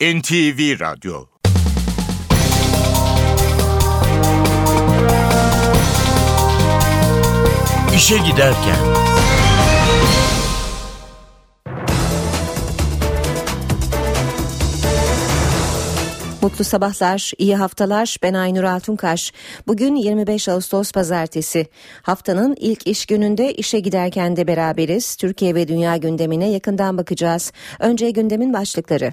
NTV Radyo İşe Giderken Mutlu sabahlar, iyi haftalar. Ben Aynur Altunkaş. Bugün 25 Ağustos Pazartesi. Haftanın ilk iş gününde işe giderken de beraberiz. Türkiye ve dünya gündemine yakından bakacağız. Önce gündemin başlıkları.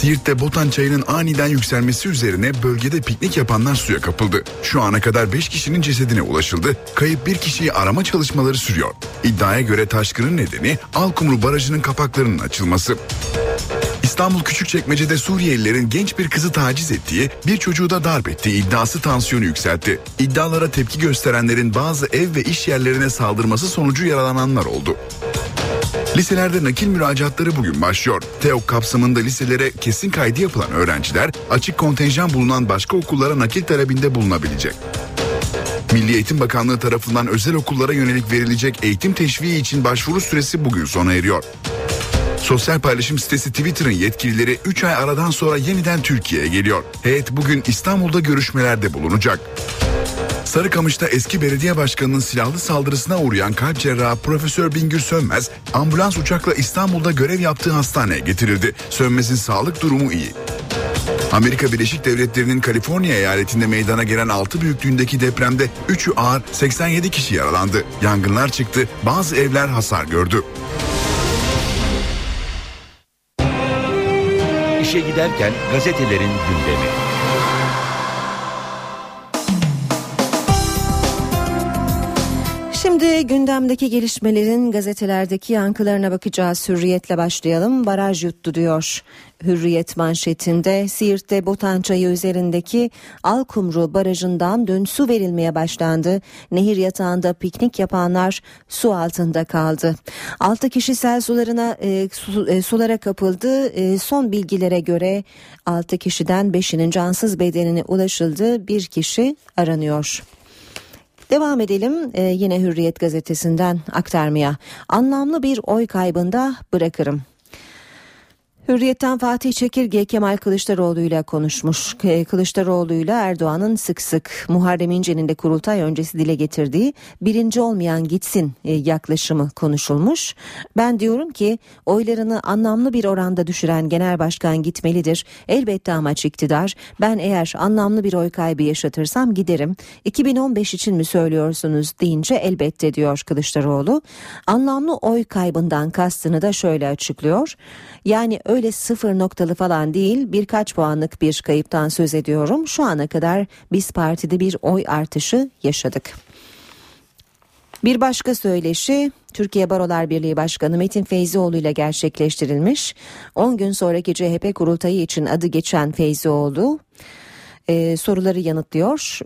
Siirt'te Botan çayının aniden yükselmesi üzerine bölgede piknik yapanlar suya kapıldı. Şu ana kadar 5 kişinin cesedine ulaşıldı. Kayıp bir kişiyi arama çalışmaları sürüyor. İddiaya göre taşkının nedeni Alkumru Barajı'nın kapaklarının açılması. İstanbul Küçükçekmece'de Suriyelilerin genç bir kızı taciz ettiği, bir çocuğu da darp ettiği iddiası tansiyonu yükseltti. İddialara tepki gösterenlerin bazı ev ve iş yerlerine saldırması sonucu yaralananlar oldu. Liselerde nakil müracaatları bugün başlıyor. TEOK kapsamında liselere kesin kaydı yapılan öğrenciler açık kontenjan bulunan başka okullara nakil talebinde bulunabilecek. Milli Eğitim Bakanlığı tarafından özel okullara yönelik verilecek eğitim teşviği için başvuru süresi bugün sona eriyor. Sosyal paylaşım sitesi Twitter'ın yetkilileri 3 ay aradan sonra yeniden Türkiye'ye geliyor. Heyet bugün İstanbul'da görüşmelerde bulunacak. Sarıkamış'ta eski belediye başkanının silahlı saldırısına uğrayan kalp cerrahı Profesör Bingür Sönmez ambulans uçakla İstanbul'da görev yaptığı hastaneye getirildi. Sönmez'in sağlık durumu iyi. Amerika Birleşik Devletleri'nin Kaliforniya eyaletinde meydana gelen 6 büyüklüğündeki depremde 3'ü ağır 87 kişi yaralandı. Yangınlar çıktı, bazı evler hasar gördü. İşe Giderken gazetelerin gündemi. Şimdi gündemdeki gelişmelerin gazetelerdeki yankılarına bakacağız. Hürriyetle başlayalım. Baraj yuttu diyor. Hürriyet manşetinde Siirt'te Botan Çayı üzerindeki Alkumru Barajı'ndan dün su verilmeye başlandı. Nehir yatağında piknik yapanlar su altında kaldı. 6 kişi sel sularına e, su, e, sulara kapıldı. E, son bilgilere göre 6 kişiden 5'inin cansız bedenine ulaşıldı. Bir kişi aranıyor. Devam edelim ee, yine Hürriyet gazetesinden aktarmaya. Anlamlı bir oy kaybında bırakırım. Hürriyetten Fatih Çekirge Kemal Kılıçdaroğlu ile konuşmuş. Kılıçdaroğlu ile Erdoğan'ın sık sık Muharrem İnce'nin de kurultay öncesi dile getirdiği birinci olmayan gitsin e, yaklaşımı konuşulmuş. Ben diyorum ki oylarını anlamlı bir oranda düşüren genel başkan gitmelidir. Elbette amaç iktidar. Ben eğer anlamlı bir oy kaybı yaşatırsam giderim. 2015 için mi söylüyorsunuz deyince elbette diyor Kılıçdaroğlu. Anlamlı oy kaybından kastını da şöyle açıklıyor. Yani öyle sıfır noktalı falan değil birkaç puanlık bir kayıptan söz ediyorum. Şu ana kadar biz partide bir oy artışı yaşadık. Bir başka söyleşi Türkiye Barolar Birliği Başkanı Metin Feyzioğlu ile gerçekleştirilmiş. 10 gün sonraki CHP kurultayı için adı geçen Feyzioğlu e, soruları yanıtlıyor.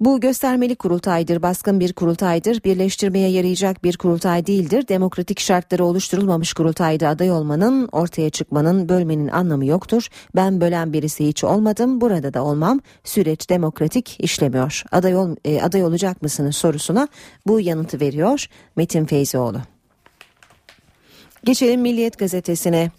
Bu göstermeli kurultaydır, baskın bir kurultaydır, birleştirmeye yarayacak bir kurultay değildir. Demokratik şartları oluşturulmamış kurultayda aday olmanın, ortaya çıkmanın, bölmenin anlamı yoktur. Ben bölen birisi hiç olmadım, burada da olmam. Süreç demokratik işlemiyor. Aday, ol, e, aday olacak mısınız sorusuna bu yanıtı veriyor Metin Feyzioğlu. Geçelim Milliyet gazetesine.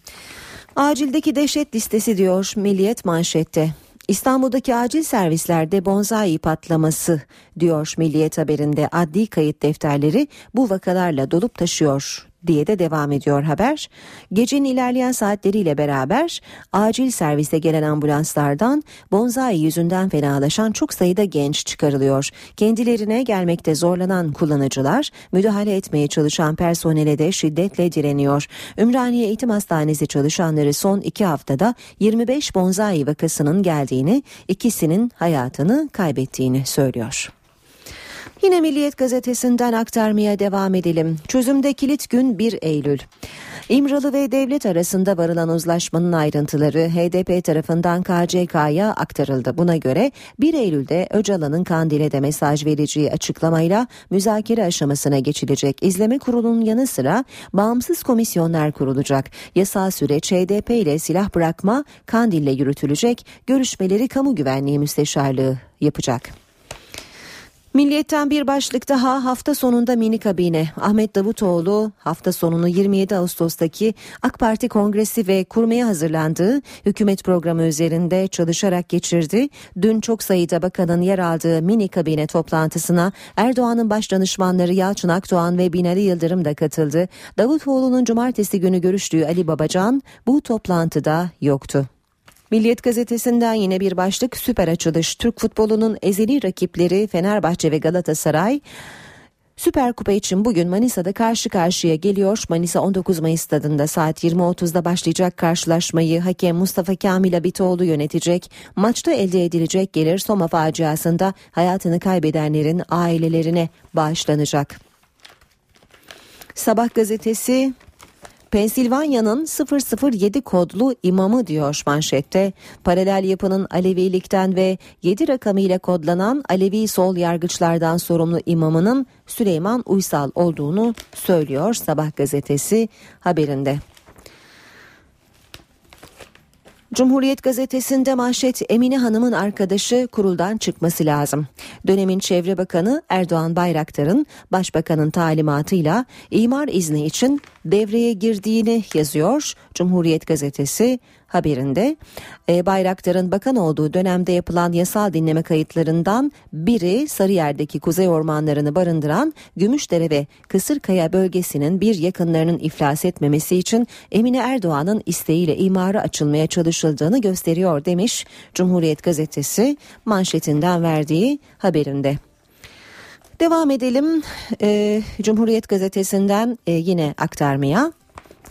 Acildeki dehşet listesi diyor Milliyet manşette. İstanbul'daki acil servislerde bonzai patlaması diyor Milliyet haberinde adli kayıt defterleri bu vakalarla dolup taşıyor diye de devam ediyor haber. Gecenin ilerleyen saatleriyle beraber acil serviste gelen ambulanslardan bonzai yüzünden fenalaşan çok sayıda genç çıkarılıyor. Kendilerine gelmekte zorlanan kullanıcılar müdahale etmeye çalışan personele de şiddetle direniyor. Ümraniye Eğitim Hastanesi çalışanları son iki haftada 25 bonzai vakasının geldiğini, ikisinin hayatını kaybettiğini söylüyor. Yine Milliyet gazetesinden aktarmaya devam edelim. Çözümde kilit gün 1 Eylül. İmralı ve devlet arasında varılan uzlaşmanın ayrıntıları HDP tarafından KCK'ya aktarıldı. Buna göre 1 Eylül'de Öcalan'ın Kandil'e de mesaj vereceği açıklamayla müzakere aşamasına geçilecek. İzleme kurulunun yanı sıra bağımsız komisyonlar kurulacak. Yasal süreç HDP ile silah bırakma Kandil'le yürütülecek. Görüşmeleri kamu güvenliği müsteşarlığı yapacak. Milliyetten bir başlık daha hafta sonunda mini kabine. Ahmet Davutoğlu hafta sonunu 27 Ağustos'taki AK Parti kongresi ve kurmaya hazırlandığı hükümet programı üzerinde çalışarak geçirdi. Dün çok sayıda bakanın yer aldığı mini kabine toplantısına Erdoğan'ın baş danışmanları Yalçın Akdoğan ve Binali Yıldırım da katıldı. Davutoğlu'nun cumartesi günü görüştüğü Ali Babacan bu toplantıda yoktu. Milliyet gazetesinden yine bir başlık süper açılış. Türk futbolunun ezeli rakipleri Fenerbahçe ve Galatasaray Süper Kupa için bugün Manisa'da karşı karşıya geliyor. Manisa 19 Mayıs stadında saat 20.30'da başlayacak karşılaşmayı hakem Mustafa Kamil Abitoğlu yönetecek. Maçta elde edilecek gelir Soma faciasında hayatını kaybedenlerin ailelerine bağışlanacak. Sabah gazetesi Pensilvanya'nın 007 kodlu imamı diyor manşette. Paralel yapının Alevilikten ve 7 rakamıyla kodlanan Alevi sol yargıçlardan sorumlu imamının Süleyman Uysal olduğunu söylüyor Sabah gazetesi haberinde. Cumhuriyet gazetesinde manşet Emine Hanım'ın arkadaşı kuruldan çıkması lazım. Dönemin Çevre Bakanı Erdoğan Bayraktar'ın Başbakanın talimatıyla imar izni için devreye girdiğini yazıyor Cumhuriyet gazetesi haberinde. E, Bayraktar'ın bakan olduğu dönemde yapılan yasal dinleme kayıtlarından biri Sarıyer'deki kuzey ormanlarını barındıran Gümüşdere ve Kısırkaya bölgesinin bir yakınlarının iflas etmemesi için Emine Erdoğan'ın isteğiyle imara açılmaya çalışıldığını gösteriyor demiş Cumhuriyet gazetesi manşetinden verdiği haberinde. Devam edelim e, Cumhuriyet gazetesinden e, yine aktarmaya.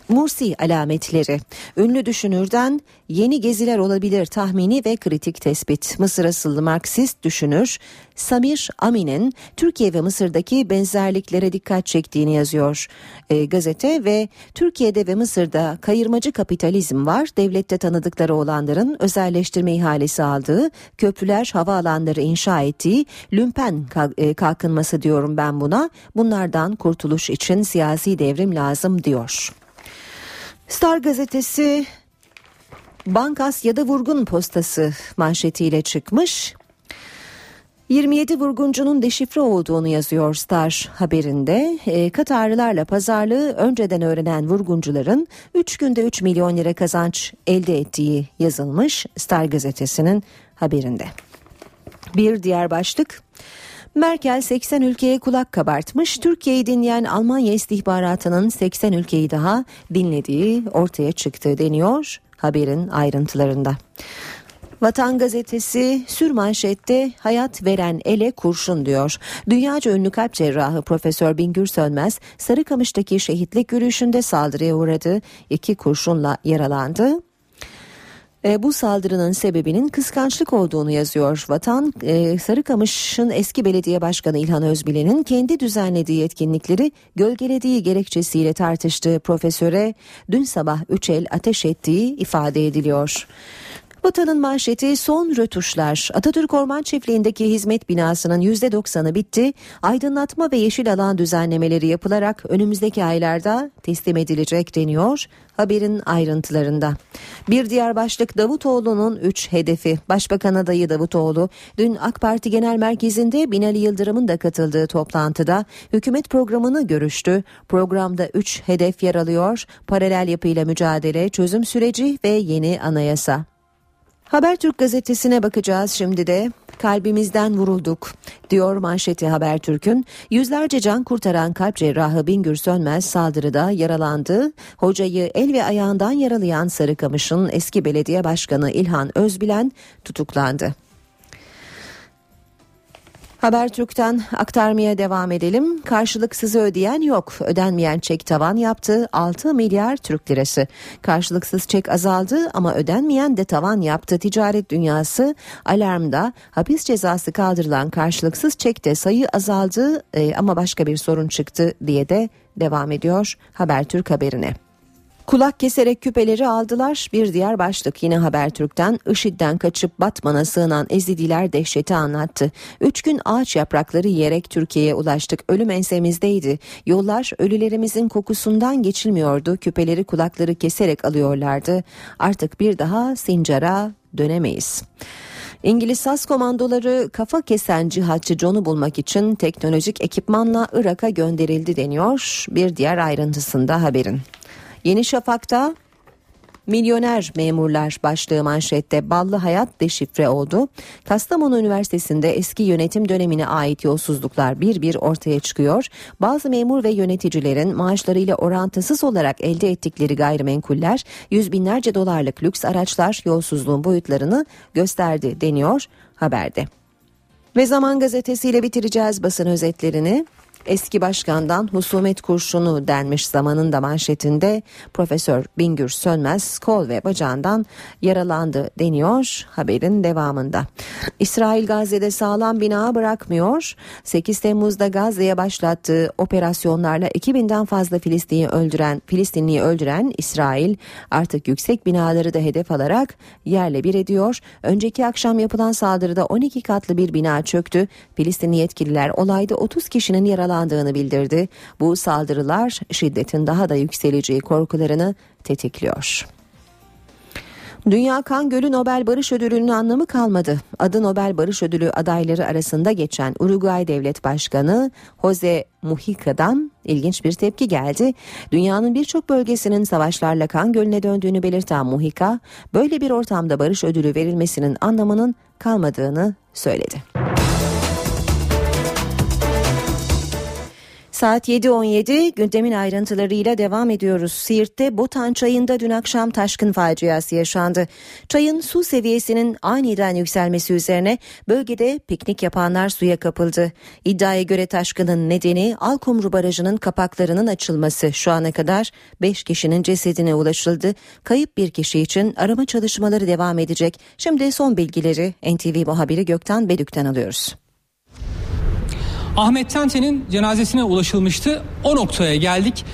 Mursi alametleri. Ünlü düşünürden yeni geziler olabilir tahmini ve kritik tespit. Mısır asıllı Marksist düşünür Samir Amin'in Türkiye ve Mısır'daki benzerliklere dikkat çektiğini yazıyor e, gazete ve Türkiye'de ve Mısır'da kayırmacı kapitalizm var. Devlette tanıdıkları olanların özelleştirme ihalesi aldığı, köprüler, havaalanları inşa ettiği lümpen e, kalkınması diyorum ben buna. Bunlardan kurtuluş için siyasi devrim lazım diyor. Star gazetesi Bankas ya da vurgun postası manşetiyle çıkmış. 27 vurguncunun deşifre olduğunu yazıyor Star haberinde. E, Katarlılarla pazarlığı önceden öğrenen vurguncuların 3 günde 3 milyon lira kazanç elde ettiği yazılmış Star gazetesinin haberinde. Bir diğer başlık Merkel 80 ülkeye kulak kabartmış. Türkiye'yi dinleyen Almanya istihbaratının 80 ülkeyi daha dinlediği ortaya çıktı deniyor haberin ayrıntılarında. Vatan gazetesi sürmanşette hayat veren ele kurşun diyor. Dünyaca ünlü kalp cerrahı Profesör Bingür Sönmez Sarıkamış'taki şehitlik yürüyüşünde saldırıya uğradı. İki kurşunla yaralandı. E, bu saldırının sebebinin kıskançlık olduğunu yazıyor Vatan. E, Sarıkamış'ın eski belediye başkanı İlhan Özbilen'in kendi düzenlediği etkinlikleri gölgelediği gerekçesiyle tartıştığı profesöre dün sabah üç el ateş ettiği ifade ediliyor. Vatanın manşeti son rötuşlar. Atatürk Orman Çiftliği'ndeki hizmet binasının %90'ı bitti. Aydınlatma ve yeşil alan düzenlemeleri yapılarak önümüzdeki aylarda teslim edilecek deniyor haberin ayrıntılarında. Bir diğer başlık Davutoğlu'nun 3 hedefi. Başbakan adayı Davutoğlu dün AK Parti Genel Merkezi'nde Binali Yıldırım'ın da katıldığı toplantıda hükümet programını görüştü. Programda 3 hedef yer alıyor. Paralel yapıyla mücadele, çözüm süreci ve yeni anayasa. Habertürk gazetesine bakacağız şimdi de. Kalbimizden vurulduk diyor manşeti Habertürk'ün. Yüzlerce can kurtaran kalp cerrahı Bingür Sönmez saldırıda yaralandı. Hocayı el ve ayağından yaralayan Sarıkamış'ın eski belediye başkanı İlhan Özbilen tutuklandı. Habertürk'ten aktarmaya devam edelim. Karşılıksız ödeyen yok. Ödenmeyen çek tavan yaptı. 6 milyar Türk lirası. Karşılıksız çek azaldı ama ödenmeyen de tavan yaptı. Ticaret dünyası alarmda. Hapis cezası kaldırılan karşılıksız çekte sayı azaldı e, ama başka bir sorun çıktı diye de devam ediyor Habertürk haberine. Kulak keserek küpeleri aldılar. Bir diğer başlık yine Habertürk'ten IŞİD'den kaçıp Batman'a sığınan Ezidiler dehşeti anlattı. Üç gün ağaç yaprakları yiyerek Türkiye'ye ulaştık. Ölüm ensemizdeydi. Yollar ölülerimizin kokusundan geçilmiyordu. Küpeleri kulakları keserek alıyorlardı. Artık bir daha Sincar'a dönemeyiz. İngiliz SAS komandoları kafa kesen cihatçı John'u bulmak için teknolojik ekipmanla Irak'a gönderildi deniyor. Bir diğer ayrıntısında haberin. Yeni Şafak'ta Milyoner memurlar başlığı manşette ballı hayat deşifre oldu. Kastamonu Üniversitesi'nde eski yönetim dönemine ait yolsuzluklar bir bir ortaya çıkıyor. Bazı memur ve yöneticilerin maaşlarıyla orantısız olarak elde ettikleri gayrimenkuller yüz binlerce dolarlık lüks araçlar yolsuzluğun boyutlarını gösterdi deniyor haberde. Ve Zaman Gazetesi ile bitireceğiz basın özetlerini. Eski başkandan husumet kurşunu denmiş zamanın da manşetinde Profesör Bingür Sönmez kol ve bacağından yaralandı deniyor haberin devamında. İsrail Gazze'de sağlam bina bırakmıyor. 8 Temmuz'da Gazze'ye başlattığı operasyonlarla 2000'den fazla Filistin'i öldüren Filistinliyi öldüren İsrail artık yüksek binaları da hedef alarak yerle bir ediyor. Önceki akşam yapılan saldırıda 12 katlı bir bina çöktü. Filistinli yetkililer olayda 30 kişinin yaralandığını bildirdi. Bu saldırılar şiddetin daha da yükseleceği korkularını tetikliyor. Dünya Kan Gölü Nobel Barış Ödülü'nün anlamı kalmadı. Adı Nobel Barış Ödülü adayları arasında geçen Uruguay Devlet Başkanı Jose Mujica'dan ilginç bir tepki geldi. Dünyanın birçok bölgesinin savaşlarla kan gölüne döndüğünü belirten Mujica, böyle bir ortamda barış ödülü verilmesinin anlamının kalmadığını söyledi. Saat 7.17 gündemin ayrıntılarıyla devam ediyoruz. Siirt'te Botan Çayı'nda dün akşam taşkın faciası yaşandı. Çayın su seviyesinin aniden yükselmesi üzerine bölgede piknik yapanlar suya kapıldı. İddiaya göre taşkının nedeni Alkumru Barajı'nın kapaklarının açılması. Şu ana kadar 5 kişinin cesedine ulaşıldı. Kayıp bir kişi için arama çalışmaları devam edecek. Şimdi son bilgileri NTV muhabiri Gökten Bedük'ten alıyoruz. Ahmet Tente'nin cenazesine ulaşılmıştı. O noktaya geldik.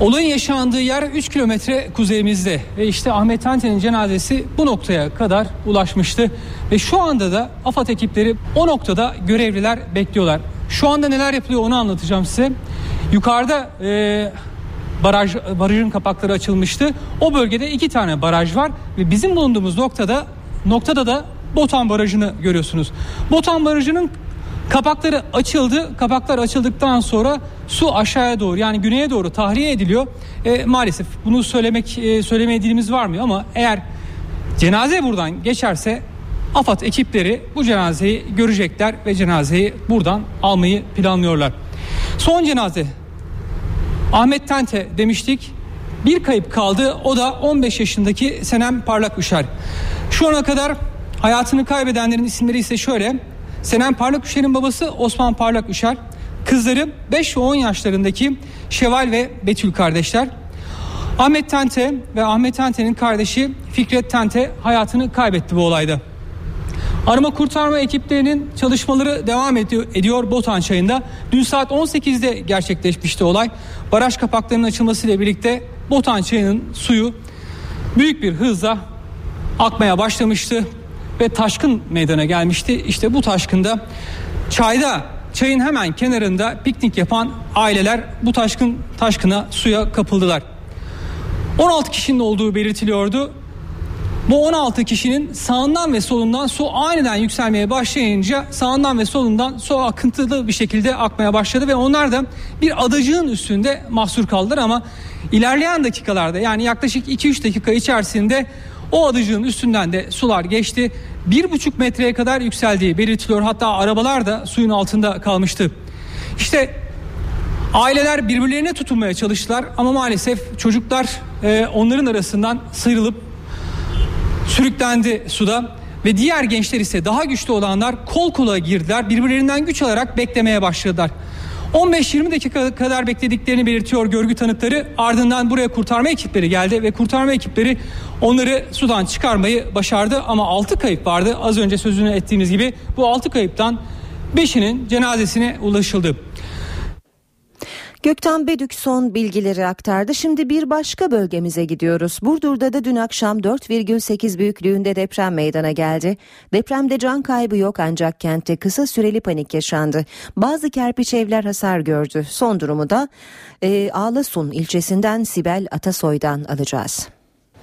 Olayın yaşandığı yer 3 kilometre kuzeyimizde ve işte Ahmet Tente'nin cenazesi bu noktaya kadar ulaşmıştı ve şu anda da AFAD ekipleri o noktada görevliler bekliyorlar. Şu anda neler yapılıyor onu anlatacağım size. Yukarıda e, baraj barajın kapakları açılmıştı. O bölgede iki tane baraj var ve bizim bulunduğumuz noktada noktada da Botan Barajı'nı görüyorsunuz. Botan Barajı'nın Kapakları açıldı. Kapaklar açıldıktan sonra su aşağıya doğru yani güneye doğru tahliye ediliyor. E, maalesef bunu söylemek e, söylemeye varmıyor ama eğer cenaze buradan geçerse AFAD ekipleri bu cenazeyi görecekler ve cenazeyi buradan almayı planlıyorlar. Son cenaze Ahmet Tente demiştik. Bir kayıp kaldı. O da 15 yaşındaki Senem Parlak Üşer. Şu ana kadar hayatını kaybedenlerin isimleri ise şöyle. Senem Parlak Üşer'in babası Osman Parlak Üşer. Kızları 5 ve 10 yaşlarındaki Şeval ve Betül kardeşler. Ahmet Tente ve Ahmet Tente'nin kardeşi Fikret Tente hayatını kaybetti bu olayda. Arama kurtarma ekiplerinin çalışmaları devam ediyor, ediyor Botan Çayı'nda. Dün saat 18'de gerçekleşmişti olay. Baraj kapaklarının açılmasıyla birlikte Botan Çayı'nın suyu büyük bir hızla akmaya başlamıştı ve taşkın meydana gelmişti. İşte bu taşkında çayda çayın hemen kenarında piknik yapan aileler bu taşkın taşkına suya kapıldılar. 16 kişinin olduğu belirtiliyordu. Bu 16 kişinin sağından ve solundan su aniden yükselmeye başlayınca sağından ve solundan su akıntılı bir şekilde akmaya başladı ve onlar da bir adacığın üstünde mahsur kaldılar ama ilerleyen dakikalarda yani yaklaşık 2-3 dakika içerisinde o adacığın üstünden de sular geçti. Bir buçuk metreye kadar yükseldiği belirtiliyor. Hatta arabalar da suyun altında kalmıştı. İşte aileler birbirlerine tutunmaya çalıştılar ama maalesef çocuklar e, onların arasından sıyrılıp sürüklendi suda ve diğer gençler ise daha güçlü olanlar kol kola girdiler. Birbirlerinden güç alarak beklemeye başladılar. 15-20 dakika kadar beklediklerini belirtiyor görgü tanıkları. Ardından buraya kurtarma ekipleri geldi ve kurtarma ekipleri onları sudan çıkarmayı başardı. Ama 6 kayıp vardı. Az önce sözünü ettiğimiz gibi bu 6 kayıptan 5'inin cenazesine ulaşıldı. Gökten Bedük son bilgileri aktardı. Şimdi bir başka bölgemize gidiyoruz. Burdur'da da dün akşam 4,8 büyüklüğünde deprem meydana geldi. Depremde can kaybı yok ancak kentte kısa süreli panik yaşandı. Bazı kerpiç evler hasar gördü. Son durumu da e, Ağlasun ilçesinden Sibel Atasoy'dan alacağız.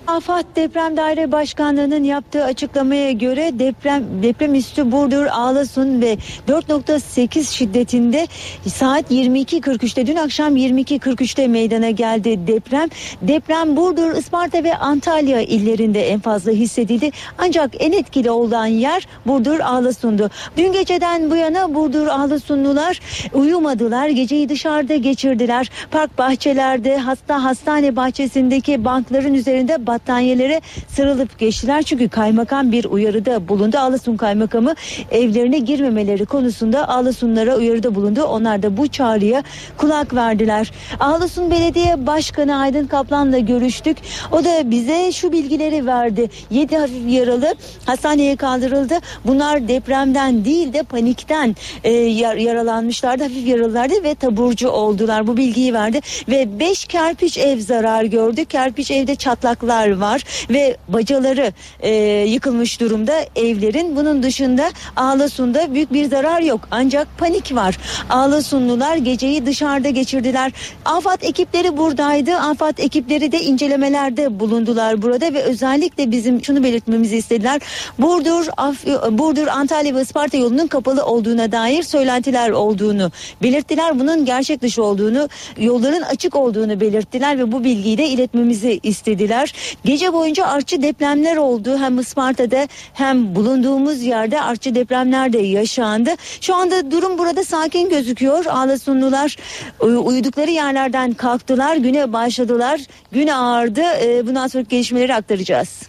AFAD Deprem Daire Başkanlığı'nın yaptığı açıklamaya göre deprem deprem üstü Burdur, Ağlasun ve 4.8 şiddetinde saat 22.43'te dün akşam 22.43'te meydana geldi deprem. Deprem Burdur, Isparta ve Antalya illerinde en fazla hissedildi. Ancak en etkili olan yer Burdur, Ağlasun'du. Dün geceden bu yana Burdur, Ağlasunlular uyumadılar. Geceyi dışarıda geçirdiler. Park bahçelerde, hasta hastane bahçesindeki bankların üzerinde battaniyelere sarılıp geçtiler. Çünkü kaymakam bir uyarıda bulundu. Ağlasun kaymakamı evlerine girmemeleri konusunda Ağlasunlara uyarıda bulundu. Onlar da bu çağrıya kulak verdiler. Ağlasun Belediye Başkanı Aydın Kaplan'la görüştük. O da bize şu bilgileri verdi. 7 hafif yaralı hastaneye kaldırıldı. Bunlar depremden değil de panikten e, yar, yaralanmışlardı. Hafif yaralılardı ve taburcu oldular. Bu bilgiyi verdi ve 5 kerpiç ev zarar gördü. Kerpiç evde çatlaklar var ve bacaları e, yıkılmış durumda evlerin. Bunun dışında Ağlasun'da büyük bir zarar yok. Ancak panik var. Ağlasunlular geceyi dışarıda geçirdiler. AFAD ekipleri buradaydı. AFAD ekipleri de incelemelerde bulundular burada ve özellikle bizim şunu belirtmemizi istediler. Burdur, Af- Burdur, Antalya ve Isparta yolunun kapalı olduğuna dair söylentiler olduğunu belirttiler. Bunun gerçek dışı olduğunu, yolların açık olduğunu belirttiler ve bu bilgiyi de iletmemizi istediler. Gece boyunca artçı depremler oldu. Hem Isparta'da hem bulunduğumuz yerde artçı depremler de yaşandı. Şu anda durum burada sakin gözüküyor. Ağlasunlular e, uyudukları yerlerden kalktılar. Güne başladılar. Gün ağardı. E, Bundan sonraki gelişmeleri aktaracağız.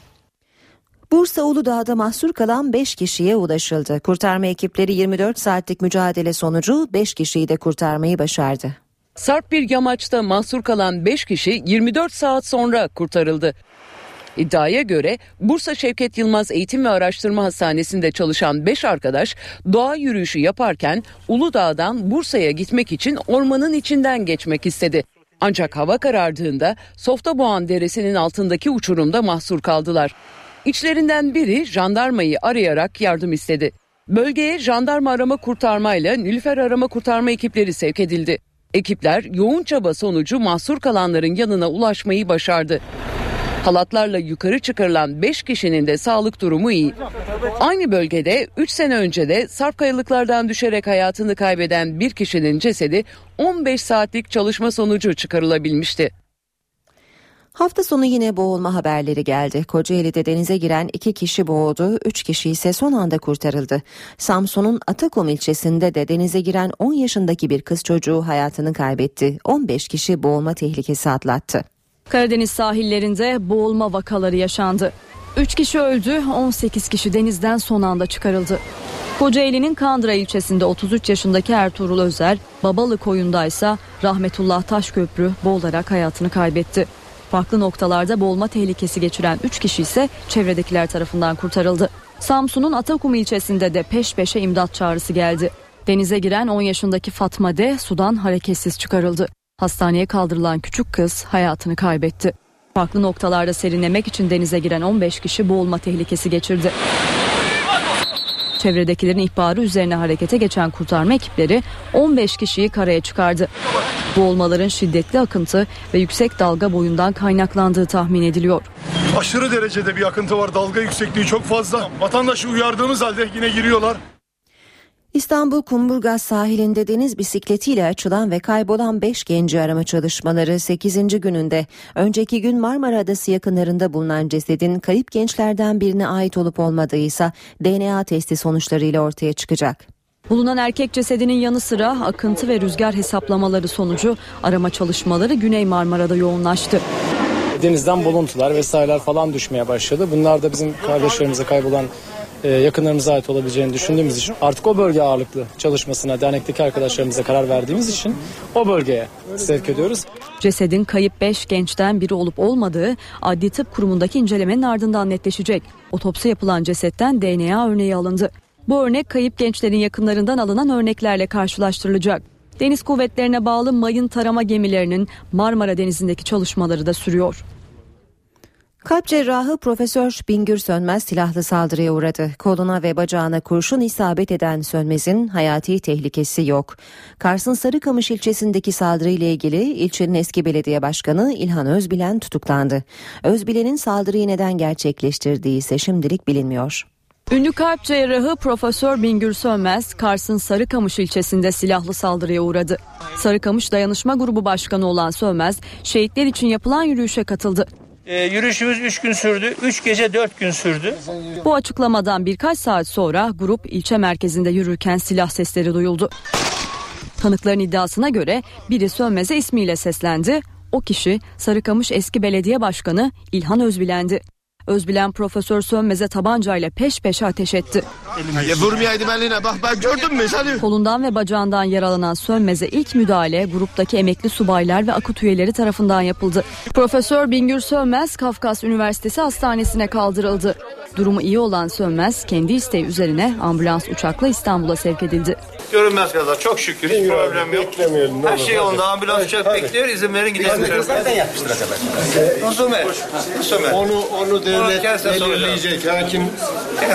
Bursa Uludağ'da mahsur kalan 5 kişiye ulaşıldı. Kurtarma ekipleri 24 saatlik mücadele sonucu 5 kişiyi de kurtarmayı başardı. Sarp bir yamaçta mahsur kalan 5 kişi 24 saat sonra kurtarıldı. İddiaya göre Bursa Şevket Yılmaz Eğitim ve Araştırma Hastanesi'nde çalışan 5 arkadaş doğa yürüyüşü yaparken Uludağ'dan Bursa'ya gitmek için ormanın içinden geçmek istedi. Ancak hava karardığında Softaboğan Deresi'nin altındaki uçurumda mahsur kaldılar. İçlerinden biri jandarmayı arayarak yardım istedi. Bölgeye jandarma arama kurtarmayla Nilüfer arama kurtarma ekipleri sevk edildi. Ekipler yoğun çaba sonucu mahsur kalanların yanına ulaşmayı başardı. Halatlarla yukarı çıkarılan 5 kişinin de sağlık durumu iyi. Aynı bölgede 3 sene önce de sarp kayalıklardan düşerek hayatını kaybeden bir kişinin cesedi 15 saatlik çalışma sonucu çıkarılabilmişti. Hafta sonu yine boğulma haberleri geldi. Kocaeli'de denize giren iki kişi boğuldu, üç kişi ise son anda kurtarıldı. Samsun'un Atakum ilçesinde de denize giren 10 yaşındaki bir kız çocuğu hayatını kaybetti. 15 kişi boğulma tehlikesi atlattı. Karadeniz sahillerinde boğulma vakaları yaşandı. 3 kişi öldü, 18 kişi denizden son anda çıkarıldı. Kocaeli'nin Kandıra ilçesinde 33 yaşındaki Ertuğrul Özer, Babalı koyundaysa Rahmetullah Taşköprü boğularak hayatını kaybetti. Farklı noktalarda boğulma tehlikesi geçiren 3 kişi ise çevredekiler tarafından kurtarıldı. Samsun'un Atakum ilçesinde de peş peşe imdat çağrısı geldi. Denize giren 10 yaşındaki Fatma D sudan hareketsiz çıkarıldı. Hastaneye kaldırılan küçük kız hayatını kaybetti. Farklı noktalarda serinlemek için denize giren 15 kişi boğulma tehlikesi geçirdi. Çevredekilerin ihbarı üzerine harekete geçen kurtarma ekipleri 15 kişiyi karaya çıkardı. Boğulmaların şiddetli akıntı ve yüksek dalga boyundan kaynaklandığı tahmin ediliyor. Aşırı derecede bir akıntı var. Dalga yüksekliği çok fazla. Vatandaşı uyardığımız halde yine giriyorlar. İstanbul Kumburgaz sahilinde deniz bisikletiyle açılan ve kaybolan 5 genci arama çalışmaları 8. gününde önceki gün Marmara Adası yakınlarında bulunan cesedin kayıp gençlerden birine ait olup olmadığı ise DNA testi sonuçlarıyla ortaya çıkacak. Bulunan erkek cesedinin yanı sıra akıntı ve rüzgar hesaplamaları sonucu arama çalışmaları Güney Marmara'da yoğunlaştı. Denizden buluntular vesaireler falan düşmeye başladı. Bunlar da bizim kardeşlerimize kaybolan e, yakınlarımıza ait olabileceğini düşündüğümüz için artık o bölge ağırlıklı çalışmasına dernekteki arkadaşlarımıza karar verdiğimiz için o bölgeye sevk ediyoruz. Cesedin kayıp 5 gençten biri olup olmadığı Adli Tıp Kurumu'ndaki incelemenin ardından netleşecek. Otopsi yapılan cesetten DNA örneği alındı. Bu örnek kayıp gençlerin yakınlarından alınan örneklerle karşılaştırılacak. Deniz kuvvetlerine bağlı mayın tarama gemilerinin Marmara Denizi'ndeki çalışmaları da sürüyor. Kalp cerrahı Profesör Bingür Sönmez silahlı saldırıya uğradı. Koluna ve bacağına kurşun isabet eden Sönmez'in hayati tehlikesi yok. Kars'ın Sarıkamış ilçesindeki saldırıyla ilgili ilçenin eski belediye başkanı İlhan Özbilen tutuklandı. Özbilen'in saldırıyı neden gerçekleştirdiği ise şimdilik bilinmiyor. Ünlü kalp cerrahı Profesör Bingür Sönmez, Kars'ın Sarıkamış ilçesinde silahlı saldırıya uğradı. Sarıkamış Dayanışma Grubu Başkanı olan Sönmez, şehitler için yapılan yürüyüşe katıldı. E, yürüyüşümüz 3 gün sürdü. 3 gece 4 gün sürdü. Bu açıklamadan birkaç saat sonra grup ilçe merkezinde yürürken silah sesleri duyuldu. Tanıkların iddiasına göre biri Sönmez'e ismiyle seslendi. O kişi Sarıkamış eski belediye başkanı İlhan Özbilen'di. Özbilen Profesör Sönmez'e tabancayla peş peşe ateş etti. Ya vurmayaydım eline bak bak gördün mü seni? Kolundan ve bacağından yaralanan Sönmez'e ilk müdahale gruptaki emekli subaylar ve akut üyeleri tarafından yapıldı. Profesör Bingür Sönmez Kafkas Üniversitesi Hastanesi'ne kaldırıldı. Durumu iyi olan Sönmez kendi isteği üzerine ambulans uçakla İstanbul'a sevk edildi. Görünmez kaza. Çok şükür. Hiç problem yok. Her şey onda. Ambulans uçak bekliyor. İzin verin gidelim. Nereden yapmıştır? Nusume. Nusume. Onu onu devlet belirleyecek. Hakim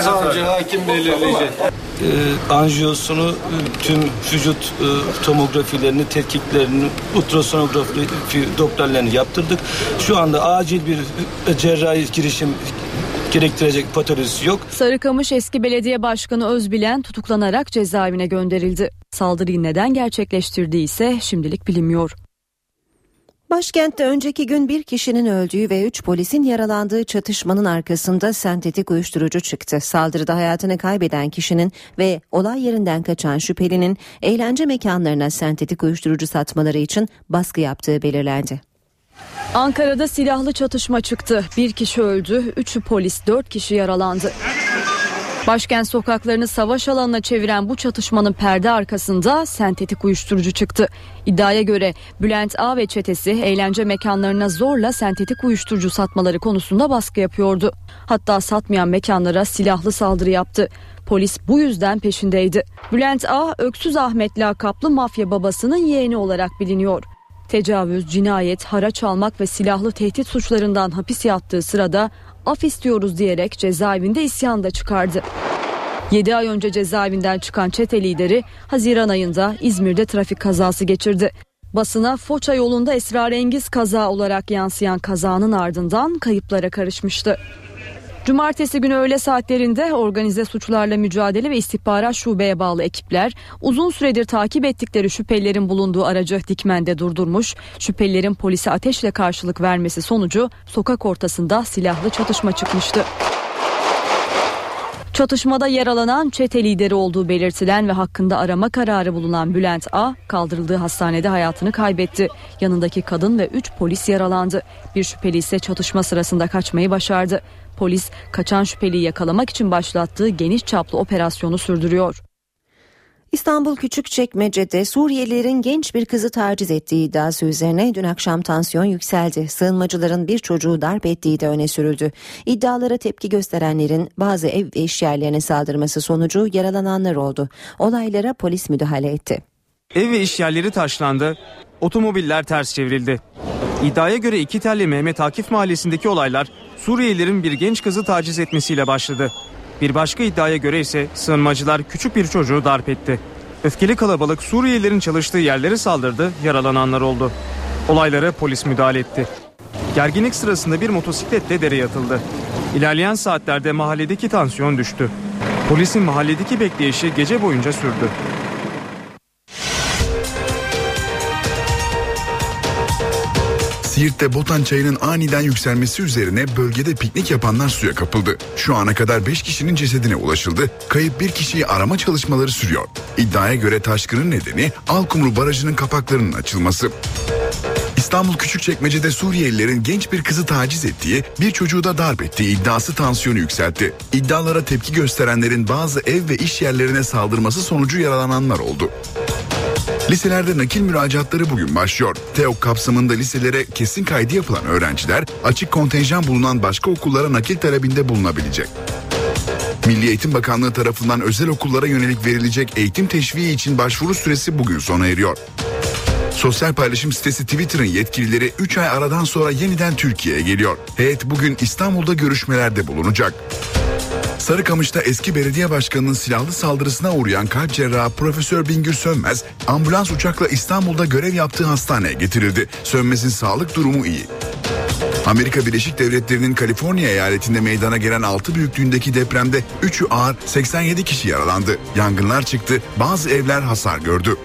savcı hakim belirleyecek. e, anjiyosunu, tüm vücut e, tomografilerini, tetkiklerini, ultrasonografi doktorlarını yaptırdık. Şu anda acil bir e, cerrahi girişim gerektirecek patolojisi yok. Sarıkamış eski belediye başkanı Özbilen tutuklanarak cezaevine gönderildi. Saldırıyı neden gerçekleştirdiği ise şimdilik bilinmiyor. Başkentte önceki gün bir kişinin öldüğü ve üç polisin yaralandığı çatışmanın arkasında sentetik uyuşturucu çıktı. Saldırıda hayatını kaybeden kişinin ve olay yerinden kaçan şüphelinin eğlence mekanlarına sentetik uyuşturucu satmaları için baskı yaptığı belirlendi. Ankara'da silahlı çatışma çıktı. Bir kişi öldü, üçü polis, dört kişi yaralandı. Başkent sokaklarını savaş alanına çeviren bu çatışmanın perde arkasında sentetik uyuşturucu çıktı. İddiaya göre Bülent A ve çetesi eğlence mekanlarına zorla sentetik uyuşturucu satmaları konusunda baskı yapıyordu. Hatta satmayan mekanlara silahlı saldırı yaptı. Polis bu yüzden peşindeydi. Bülent A, Öksüz Ahmet lakaplı mafya babasının yeğeni olarak biliniyor. Tecavüz, cinayet, haraç almak ve silahlı tehdit suçlarından hapis yattığı sırada af istiyoruz diyerek cezaevinde isyan da çıkardı. 7 ay önce cezaevinden çıkan çete lideri Haziran ayında İzmir'de trafik kazası geçirdi. Basına Foça yolunda esrarengiz kaza olarak yansıyan kazanın ardından kayıplara karışmıştı. Cumartesi günü öğle saatlerinde organize suçlarla mücadele ve istihbarat şubeye bağlı ekipler uzun süredir takip ettikleri şüphelilerin bulunduğu aracı Dikmen'de durdurmuş. Şüphelilerin polise ateşle karşılık vermesi sonucu sokak ortasında silahlı çatışma çıkmıştı. Çatışmada yaralanan çete lideri olduğu belirtilen ve hakkında arama kararı bulunan Bülent A kaldırıldığı hastanede hayatını kaybetti. Yanındaki kadın ve 3 polis yaralandı. Bir şüpheli ise çatışma sırasında kaçmayı başardı. Polis kaçan şüpheliyi yakalamak için başlattığı geniş çaplı operasyonu sürdürüyor. İstanbul Küçükçekmece'de Suriyelilerin genç bir kızı taciz ettiği iddiası üzerine dün akşam tansiyon yükseldi. Sığınmacıların bir çocuğu darp ettiği de öne sürüldü. İddialara tepki gösterenlerin bazı ev ve iş yerlerine saldırması sonucu yaralananlar oldu. Olaylara polis müdahale etti. Ev ve iş yerleri taşlandı, otomobiller ters çevrildi. İddiaya göre iki telli Mehmet Akif mahallesindeki olaylar Suriyelilerin bir genç kızı taciz etmesiyle başladı. Bir başka iddiaya göre ise sığınmacılar küçük bir çocuğu darp etti. Öfkeli kalabalık Suriyelilerin çalıştığı yerlere saldırdı, yaralananlar oldu. Olaylara polis müdahale etti. Gerginlik sırasında bir motosikletle dereye atıldı. İlerleyen saatlerde mahalledeki tansiyon düştü. Polisin mahalledeki bekleyişi gece boyunca sürdü. Siirt'te Botan çayının aniden yükselmesi üzerine bölgede piknik yapanlar suya kapıldı. Şu ana kadar 5 kişinin cesedine ulaşıldı. Kayıp bir kişiyi arama çalışmaları sürüyor. İddiaya göre taşkının nedeni Alkumru Barajı'nın kapaklarının açılması. İstanbul Küçükçekmece'de Suriyelilerin genç bir kızı taciz ettiği, bir çocuğu da darp ettiği iddiası tansiyonu yükseltti. İddialara tepki gösterenlerin bazı ev ve iş yerlerine saldırması sonucu yaralananlar oldu. Liselerde nakil müracaatları bugün başlıyor. TEOK kapsamında liselere kesin kaydı yapılan öğrenciler açık kontenjan bulunan başka okullara nakil talebinde bulunabilecek. Milli Eğitim Bakanlığı tarafından özel okullara yönelik verilecek eğitim teşviği için başvuru süresi bugün sona eriyor. Sosyal paylaşım sitesi Twitter'ın yetkilileri 3 ay aradan sonra yeniden Türkiye'ye geliyor. Heyet bugün İstanbul'da görüşmelerde bulunacak. Sarıkamış'ta eski belediye başkanının silahlı saldırısına uğrayan kalp cerrahı Profesör Bingür Sönmez ambulans uçakla İstanbul'da görev yaptığı hastaneye getirildi. Sönmez'in sağlık durumu iyi. Amerika Birleşik Devletleri'nin Kaliforniya eyaletinde meydana gelen 6 büyüklüğündeki depremde 3'ü ağır 87 kişi yaralandı. Yangınlar çıktı, bazı evler hasar gördü.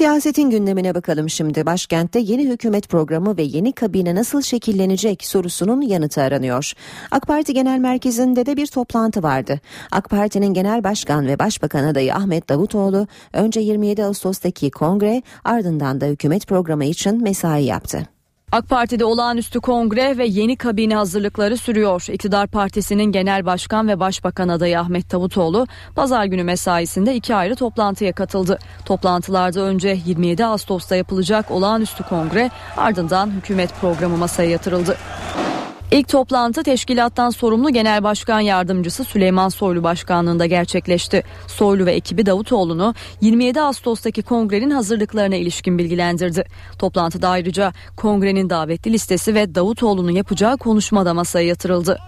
Siyasetin gündemine bakalım şimdi. Başkentte yeni hükümet programı ve yeni kabine nasıl şekillenecek sorusunun yanıtı aranıyor. AK Parti Genel Merkezi'nde de bir toplantı vardı. AK Parti'nin Genel Başkan ve Başbakan adayı Ahmet Davutoğlu önce 27 Ağustos'taki kongre ardından da hükümet programı için mesai yaptı. AK Parti'de olağanüstü kongre ve yeni kabine hazırlıkları sürüyor. İktidar Partisi'nin genel başkan ve başbakan adayı Ahmet Davutoğlu pazar günü mesaisinde iki ayrı toplantıya katıldı. Toplantılarda önce 27 Ağustos'ta yapılacak olağanüstü kongre ardından hükümet programı masaya yatırıldı. İlk toplantı teşkilattan sorumlu Genel Başkan Yardımcısı Süleyman Soylu başkanlığında gerçekleşti. Soylu ve ekibi Davutoğlu'nu 27 Ağustos'taki kongrenin hazırlıklarına ilişkin bilgilendirdi. Toplantıda ayrıca kongrenin davetli listesi ve Davutoğlu'nun yapacağı konuşma da masaya yatırıldı.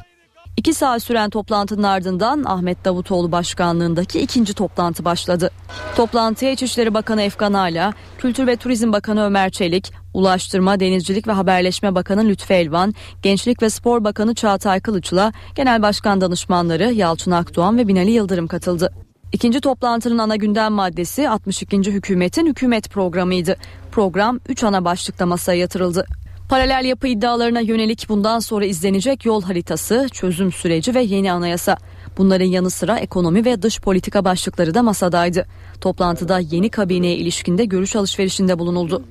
İki saat süren toplantının ardından Ahmet Davutoğlu başkanlığındaki ikinci toplantı başladı. Toplantıya İçişleri Bakanı Efkan Ala, Kültür ve Turizm Bakanı Ömer Çelik, Ulaştırma, Denizcilik ve Haberleşme Bakanı Lütfü Elvan, Gençlik ve Spor Bakanı Çağatay Kılıç'la Genel Başkan Danışmanları Yalçın Akdoğan ve Binali Yıldırım katıldı. İkinci toplantının ana gündem maddesi 62. hükümetin hükümet programıydı. Program 3 ana başlıkta masaya yatırıldı. Paralel yapı iddialarına yönelik bundan sonra izlenecek yol haritası, çözüm süreci ve yeni anayasa. Bunların yanı sıra ekonomi ve dış politika başlıkları da masadaydı. Toplantıda yeni kabineye ilişkinde görüş alışverişinde bulunuldu.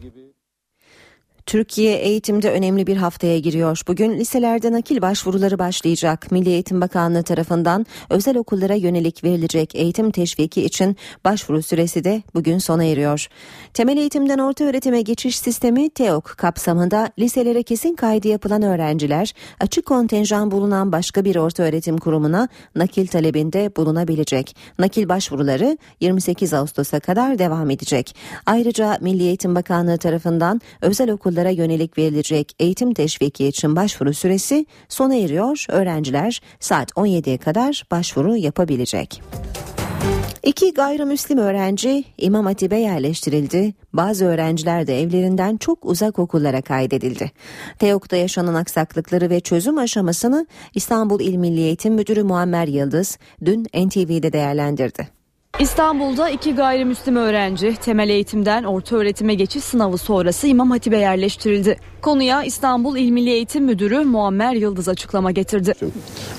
Türkiye eğitimde önemli bir haftaya giriyor. Bugün liselerde nakil başvuruları başlayacak. Milli Eğitim Bakanlığı tarafından özel okullara yönelik verilecek eğitim teşviki için başvuru süresi de bugün sona eriyor. Temel eğitimden orta öğretime geçiş sistemi TEOK kapsamında liselere kesin kaydı yapılan öğrenciler açık kontenjan bulunan başka bir orta öğretim kurumuna nakil talebinde bulunabilecek. Nakil başvuruları 28 Ağustos'a kadar devam edecek. Ayrıca Milli Eğitim Bakanlığı tarafından özel okullara yönelik verilecek eğitim teşviki için başvuru süresi sona eriyor. Öğrenciler saat 17'ye kadar başvuru yapabilecek. İki gayrimüslim öğrenci İmam Hatip'e yerleştirildi. Bazı öğrenciler de evlerinden çok uzak okullara kaydedildi. TEOK'ta yaşanan aksaklıkları ve çözüm aşamasını İstanbul İl Milli Eğitim Müdürü Muammer Yıldız dün NTV'de değerlendirdi. İstanbul'da iki gayrimüslim öğrenci temel eğitimden orta öğretime geçiş sınavı sonrası İmam Hatip'e yerleştirildi. Konuya İstanbul İl Milli Eğitim Müdürü Muammer Yıldız açıklama getirdi.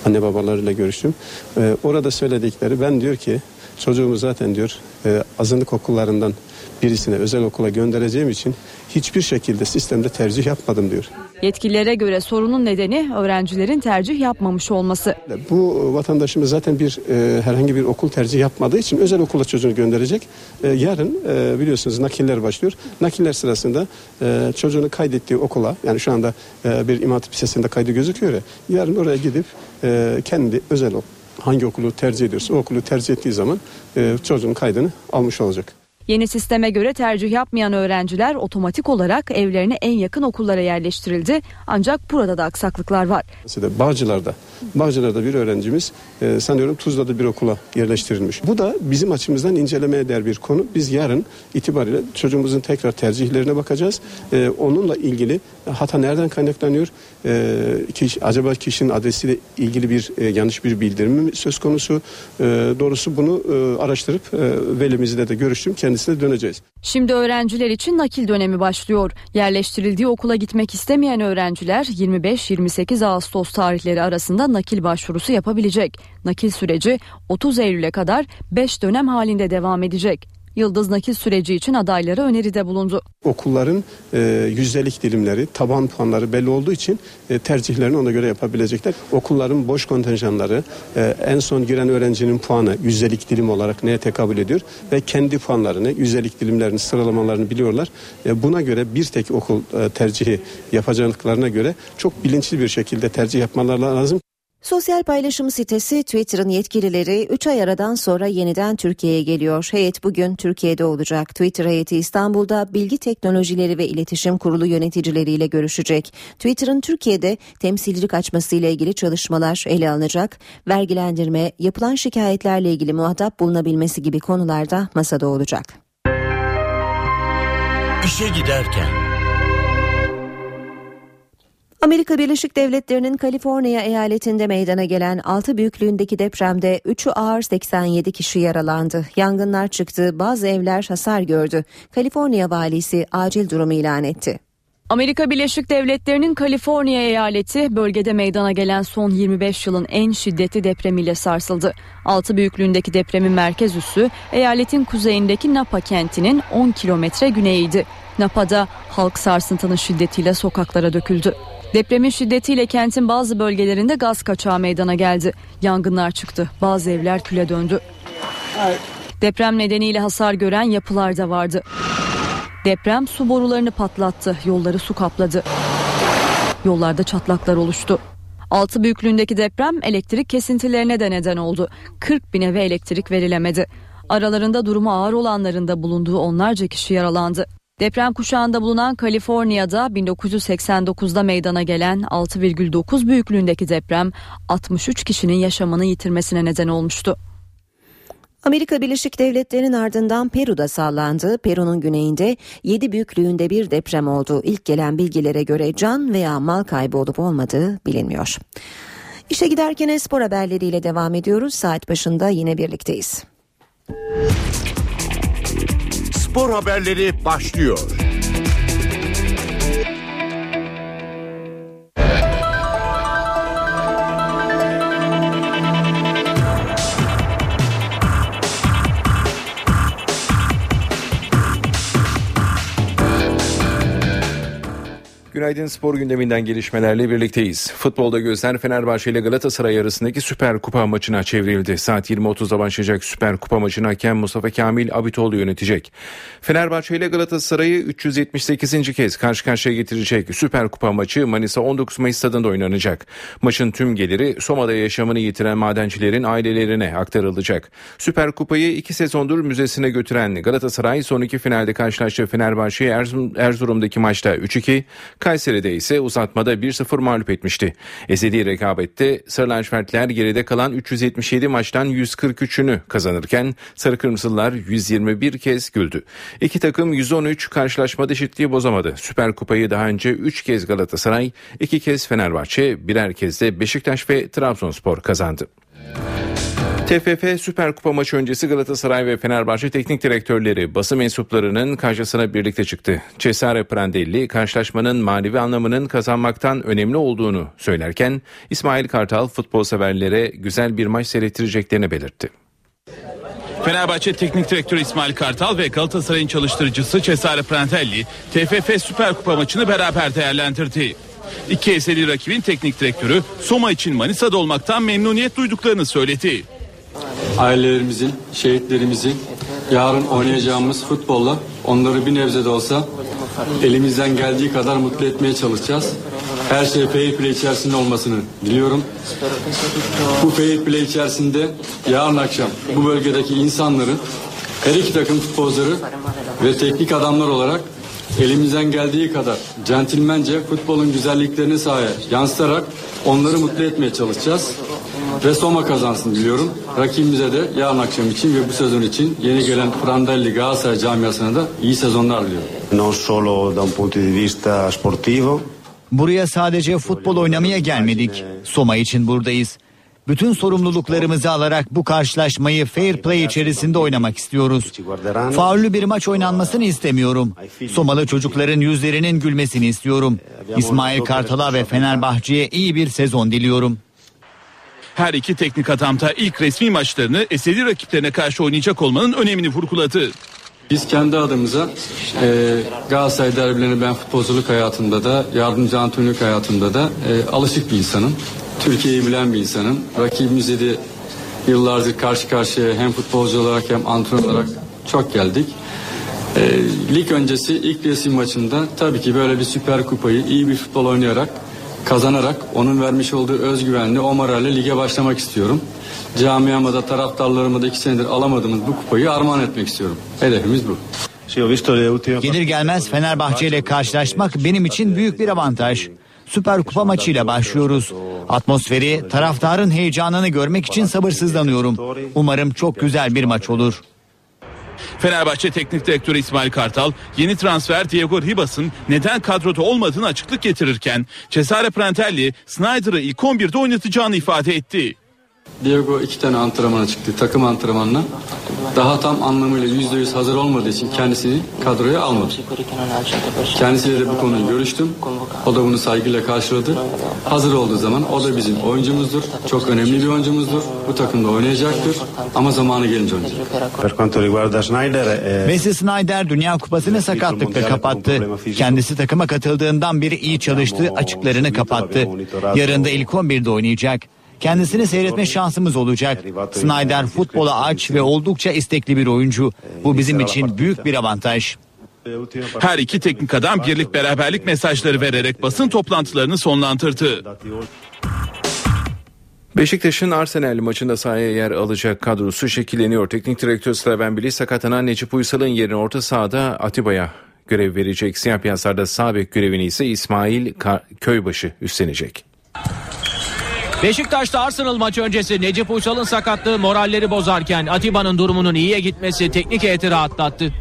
Anne babalarıyla görüştüm. Ee, orada söyledikleri ben diyor ki çocuğumu zaten diyor e, azınlık okullarından birisine özel okula göndereceğim için hiçbir şekilde sistemde tercih yapmadım diyor. Yetkililere göre sorunun nedeni öğrencilerin tercih yapmamış olması. Bu vatandaşımız zaten bir e, herhangi bir okul tercih yapmadığı için özel okula çocuğunu gönderecek. E, yarın e, biliyorsunuz nakiller başlıyor. Nakiller sırasında e, çocuğunu kaydettiği okula yani şu anda e, bir imam hatip lisesinde kaydı gözüküyor ya. Yarın oraya gidip e, kendi özel hangi okulu tercih ediyorsa o okulu tercih ettiği zaman e, çocuğun kaydını almış olacak. Yeni sisteme göre tercih yapmayan öğrenciler otomatik olarak evlerine en yakın okullara yerleştirildi. Ancak burada da aksaklıklar var. Mesela Bağcılar'da, Bağcılar'da bir öğrencimiz e, sanıyorum Tuzla'da bir okula yerleştirilmiş. Bu da bizim açımızdan incelemeye değer bir konu. Biz yarın itibariyle çocuğumuzun tekrar tercihlerine bakacağız. E, onunla ilgili hata nereden kaynaklanıyor? E, kişi, acaba kişinin adresiyle ilgili bir e, yanlış bir bildirim mi söz konusu? E, doğrusu bunu e, araştırıp e, velimizle de görüştüm. Kendisine döneceğiz. Şimdi öğrenciler için nakil dönemi başlıyor. Yerleştirildiği okula gitmek istemeyen öğrenciler 25-28 Ağustos tarihleri arasında nakil başvurusu yapabilecek. Nakil süreci 30 Eylül'e kadar 5 dönem halinde devam edecek. Yıldız nakil süreci için adaylara öneride bulundu. Okulların e, yüzdelik dilimleri, taban puanları belli olduğu için e, tercihlerini ona göre yapabilecekler. Okulların boş kontenjanları, e, en son giren öğrencinin puanı yüzdelik dilim olarak neye tekabül ediyor ve kendi puanlarını, yüzdelik dilimlerini, sıralamalarını biliyorlar. E, buna göre bir tek okul e, tercihi yapacaklarına göre çok bilinçli bir şekilde tercih yapmaları lazım. Sosyal paylaşım sitesi Twitter'ın yetkilileri 3 ay aradan sonra yeniden Türkiye'ye geliyor. Heyet bugün Türkiye'de olacak. Twitter heyeti İstanbul'da Bilgi Teknolojileri ve İletişim Kurulu yöneticileriyle görüşecek. Twitter'ın Türkiye'de temsilcilik açmasıyla ilgili çalışmalar ele alınacak. Vergilendirme, yapılan şikayetlerle ilgili muhatap bulunabilmesi gibi konularda masada olacak. İşe giderken Amerika Birleşik Devletleri'nin Kaliforniya eyaletinde meydana gelen 6 büyüklüğündeki depremde 3'ü ağır 87 kişi yaralandı. Yangınlar çıktı, bazı evler hasar gördü. Kaliforniya valisi acil durumu ilan etti. Amerika Birleşik Devletleri'nin Kaliforniya eyaleti bölgede meydana gelen son 25 yılın en şiddetli depremiyle sarsıldı. 6 büyüklüğündeki depremin merkez üssü eyaletin kuzeyindeki Napa kentinin 10 kilometre güneyiydi. Napa'da halk sarsıntının şiddetiyle sokaklara döküldü. Depremin şiddetiyle kentin bazı bölgelerinde gaz kaçağı meydana geldi. Yangınlar çıktı. Bazı evler küle döndü. Deprem nedeniyle hasar gören yapılar da vardı. Deprem su borularını patlattı. Yolları su kapladı. Yollarda çatlaklar oluştu. 6 büyüklüğündeki deprem elektrik kesintilerine de neden oldu. 40 bin eve elektrik verilemedi. Aralarında durumu ağır olanların da bulunduğu onlarca kişi yaralandı. Deprem kuşağında bulunan Kaliforniya'da 1989'da meydana gelen 6,9 büyüklüğündeki deprem 63 kişinin yaşamını yitirmesine neden olmuştu. Amerika Birleşik Devletleri'nin ardından Peru'da sallandı. Peru'nun güneyinde 7 büyüklüğünde bir deprem oldu. İlk gelen bilgilere göre can veya mal kaybı olup olmadığı bilinmiyor. İşe giderken spor haberleriyle devam ediyoruz. Saat başında yine birlikteyiz. Spor haberleri başlıyor. Günaydın spor gündeminden gelişmelerle birlikteyiz. Futbolda gözler Fenerbahçe ile Galatasaray arasındaki Süper Kupa maçına çevrildi. Saat 20.30'da başlayacak Süper Kupa maçını hakem Mustafa Kamil Abitoğlu yönetecek. Fenerbahçe ile Galatasaray'ı 378. kez karşı karşıya getirecek Süper Kupa maçı Manisa 19 Mayıs stadında oynanacak. Maçın tüm geliri Soma'da yaşamını yitiren madencilerin ailelerine aktarılacak. Süper Kupayı iki sezondur müzesine götüren Galatasaray son iki finalde karşılaştığı Fenerbahçe'yi Erzurum'daki maçta 3-2, Kayseri'de ise uzatmada 1-0 mağlup etmişti. Ezeli rekabette Sarı lacivertler geride kalan 377 maçtan 143'ünü kazanırken Sarı Kırmızılar 121 kez güldü. İki takım 113 karşılaşmada eşitliği bozamadı. Süper Kupayı daha önce 3 kez Galatasaray, 2 kez Fenerbahçe, birer kez de Beşiktaş ve Trabzonspor kazandı. TFF Süper Kupa maçı öncesi Galatasaray ve Fenerbahçe teknik direktörleri basın mensuplarının karşısına birlikte çıktı. Cesare Prandelli karşılaşmanın manevi anlamının kazanmaktan önemli olduğunu söylerken İsmail Kartal futbol severlere güzel bir maç seyrettireceklerini belirtti. Fenerbahçe Teknik Direktörü İsmail Kartal ve Galatasaray'ın çalıştırıcısı Cesare Prandelli TFF Süper Kupa maçını beraber değerlendirdi. İki eseri rakibin teknik direktörü Soma için Manisa'da olmaktan memnuniyet duyduklarını söyledi ailelerimizin, şehitlerimizin yarın oynayacağımız futbolla onları bir nebze de olsa elimizden geldiği kadar mutlu etmeye çalışacağız. Her şey fair play içerisinde olmasını diliyorum. Bu fair play içerisinde yarın akşam bu bölgedeki insanların her iki takım futbolcuları ve teknik adamlar olarak elimizden geldiği kadar centilmence futbolun güzelliklerini sahaya yansıtarak onları mutlu etmeye çalışacağız ve Soma kazansın diliyorum. Rakibimize de yarın akşam için ve bu sezon için yeni gelen Prandelli Galatasaray camiasına da iyi sezonlar diliyorum. Non solo da un punto di vista sportivo. Buraya sadece futbol oynamaya gelmedik. Soma için buradayız. Bütün sorumluluklarımızı alarak bu karşılaşmayı fair play içerisinde oynamak istiyoruz. Faullü bir maç oynanmasını istemiyorum. Somalı çocukların yüzlerinin gülmesini istiyorum. İsmail Kartal'a ve Fenerbahçe'ye iyi bir sezon diliyorum. Her iki teknik adam da ilk resmi maçlarını eseri rakiplerine karşı oynayacak olmanın önemini vurguladı. Biz kendi adımıza e, Galatasaray derbilerini ben futbolculuk hayatımda da yardımcı antrenörlük hayatımda da e, alışık bir insanım. Türkiye'yi bilen bir insanım. Rakibimizle de yıllardır karşı karşıya hem futbolcu olarak hem antrenör olarak çok geldik. E, lig öncesi ilk resim maçında tabii ki böyle bir süper kupayı iyi bir futbol oynayarak kazanarak onun vermiş olduğu özgüvenle o moralle lige başlamak istiyorum. Camiama da taraftarlarıma da iki senedir alamadığımız bu kupayı armağan etmek istiyorum. Hedefimiz bu. Gelir gelmez Fenerbahçe ile karşılaşmak benim için büyük bir avantaj. Süper Kupa maçıyla başlıyoruz. Atmosferi, taraftarın heyecanını görmek için sabırsızlanıyorum. Umarım çok güzel bir maç olur. Fenerbahçe Teknik Direktörü İsmail Kartal yeni transfer Diego Ribas'ın neden kadroda olmadığını açıklık getirirken Cesare Prantelli Snyder'ı ilk 11'de oynatacağını ifade etti. Diego iki tane antrenmana çıktı takım antrenmanına. Daha tam anlamıyla yüzde yüz hazır olmadığı için kendisini kadroya almadı. Kendisiyle de bu konuyu görüştüm. O da bunu saygıyla karşıladı. Hazır olduğu zaman o da bizim oyuncumuzdur. Çok önemli bir oyuncumuzdur. Bu takımda oynayacaktır. Ama zamanı gelince oynayacak. Wesley Snyder Dünya Kupası'nı sakatlıkla kapattı. Kendisi takıma katıldığından beri iyi çalıştığı açıklarını kapattı. Yarın da ilk 11'de oynayacak. Kendisini seyretme şansımız olacak. Snyder futbola aç ve oldukça istekli bir oyuncu. Bu bizim için büyük bir avantaj. Her iki teknik adam birlik beraberlik mesajları vererek basın toplantılarını sonlandırdı. Beşiktaş'ın Arsenal maçında sahaya yer alacak kadrosu şekilleniyor. Teknik direktör Slaven Bilic sakatlanan Necip Uysal'ın yerine orta sahada Atiba'ya görev verecek. Siyah beyazlarda sağ bek görevini ise İsmail Köybaşı üstlenecek. Beşiktaş'ta Arsenal maçı öncesi Necip Uysal'ın sakatlığı moralleri bozarken Atiba'nın durumunun iyiye gitmesi teknik heyeti rahatlattı.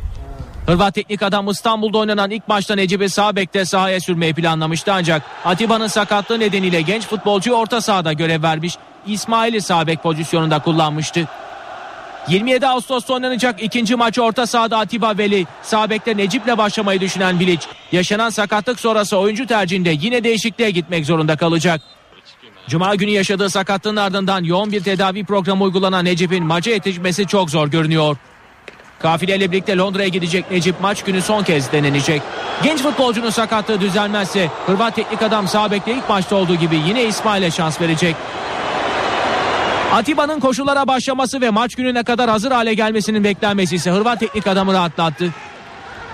Hırvat teknik adam İstanbul'da oynanan ilk maçta Necip'i sağ bekte sahaya sürmeyi planlamıştı ancak Atiba'nın sakatlığı nedeniyle genç futbolcu orta sahada görev vermiş. İsmail'i sağ bek pozisyonunda kullanmıştı. 27 Ağustos'ta oynanacak ikinci maçı orta sahada Atiba Veli, sağ bekte Necip'le başlamayı düşünen Bilic, yaşanan sakatlık sonrası oyuncu tercihinde yine değişikliğe gitmek zorunda kalacak. Cuma günü yaşadığı sakatlığın ardından yoğun bir tedavi programı uygulanan Necip'in maça yetişmesi çok zor görünüyor. Kafileyle birlikte Londra'ya gidecek Necip maç günü son kez denenecek. Genç futbolcunun sakatlığı düzelmezse Hırvat teknik adam sağ bekte ilk maçta olduğu gibi yine İsmail'e şans verecek. Atiba'nın koşulara başlaması ve maç gününe kadar hazır hale gelmesinin beklenmesi ise Hırvat teknik adamı rahatlattı.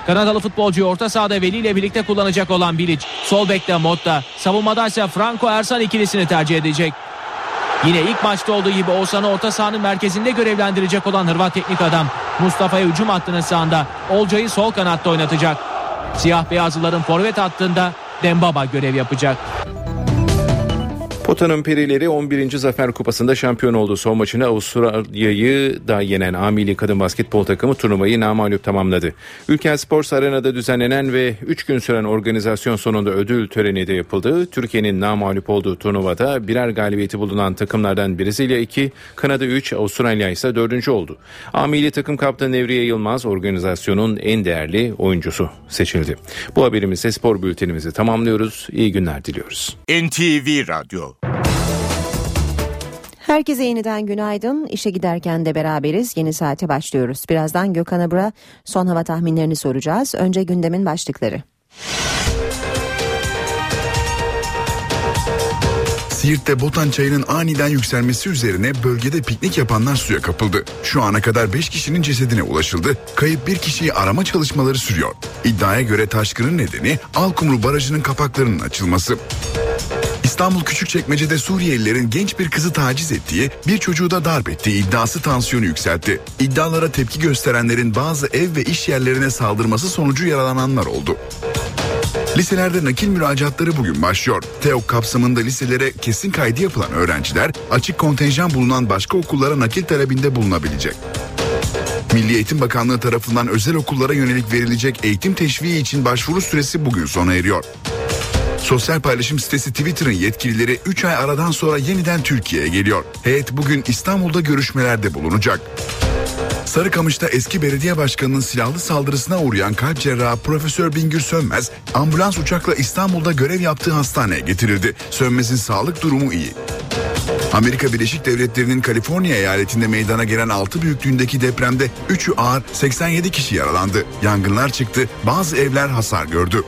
Kanadalı futbolcuyu orta sahada Veli ile birlikte kullanacak olan Bilic, sol bekte Motta, savunmada ise Franco Ersan ikilisini tercih edecek. Yine ilk maçta olduğu gibi Oğuzhan'ı orta sahanın merkezinde görevlendirecek olan Hırvat teknik adam Mustafa'yı hücum hattının sağında Olcay'ı sol kanatta oynatacak. Siyah beyazlıların forvet hattında Dembaba görev yapacak. Pota'nın perileri 11. Zafer Kupası'nda şampiyon oldu. Son maçını Avustralya'yı da yenen Amili kadın basketbol takımı turnuvayı namağlup tamamladı. Ülker Sports Arena'da düzenlenen ve 3 gün süren organizasyon sonunda ödül töreni de yapıldı. Türkiye'nin namağlup olduğu turnuvada birer galibiyeti bulunan takımlardan Brezilya 2, Kanada 3, Avustralya ise 4. oldu. Amili takım kaptanı Nevriye Yılmaz organizasyonun en değerli oyuncusu seçildi. Bu haberimizle spor bültenimizi tamamlıyoruz. İyi günler diliyoruz. NTV Radyo Herkese yeniden günaydın. İşe giderken de beraberiz. Yeni saate başlıyoruz. Birazdan Gökhan Abra son hava tahminlerini soracağız. Önce gündemin başlıkları. Siirt'te Botan çayının aniden yükselmesi üzerine bölgede piknik yapanlar suya kapıldı. Şu ana kadar 5 kişinin cesedine ulaşıldı. Kayıp bir kişiyi arama çalışmaları sürüyor. İddiaya göre taşkının nedeni Alkumru Barajı'nın kapaklarının açılması. İstanbul Küçükçekmece'de Suriyelilerin genç bir kızı taciz ettiği, bir çocuğu da darp ettiği iddiası tansiyonu yükseltti. İddialara tepki gösterenlerin bazı ev ve iş yerlerine saldırması sonucu yaralananlar oldu. Liselerde nakil müracaatları bugün başlıyor. TEOK kapsamında liselere kesin kaydı yapılan öğrenciler açık kontenjan bulunan başka okullara nakil talebinde bulunabilecek. Milli Eğitim Bakanlığı tarafından özel okullara yönelik verilecek eğitim teşviği için başvuru süresi bugün sona eriyor. Sosyal paylaşım sitesi Twitter'ın yetkilileri 3 ay aradan sonra yeniden Türkiye'ye geliyor. Heyet bugün İstanbul'da görüşmelerde bulunacak. Sarıkamış'ta eski belediye başkanının silahlı saldırısına uğrayan kalp cerrahı Profesör Bingür Sönmez, ambulans uçakla İstanbul'da görev yaptığı hastaneye getirildi. Sönmez'in sağlık durumu iyi. Amerika Birleşik Devletleri'nin Kaliforniya eyaletinde meydana gelen 6 büyüklüğündeki depremde 3'ü ağır 87 kişi yaralandı. Yangınlar çıktı, bazı evler hasar gördü.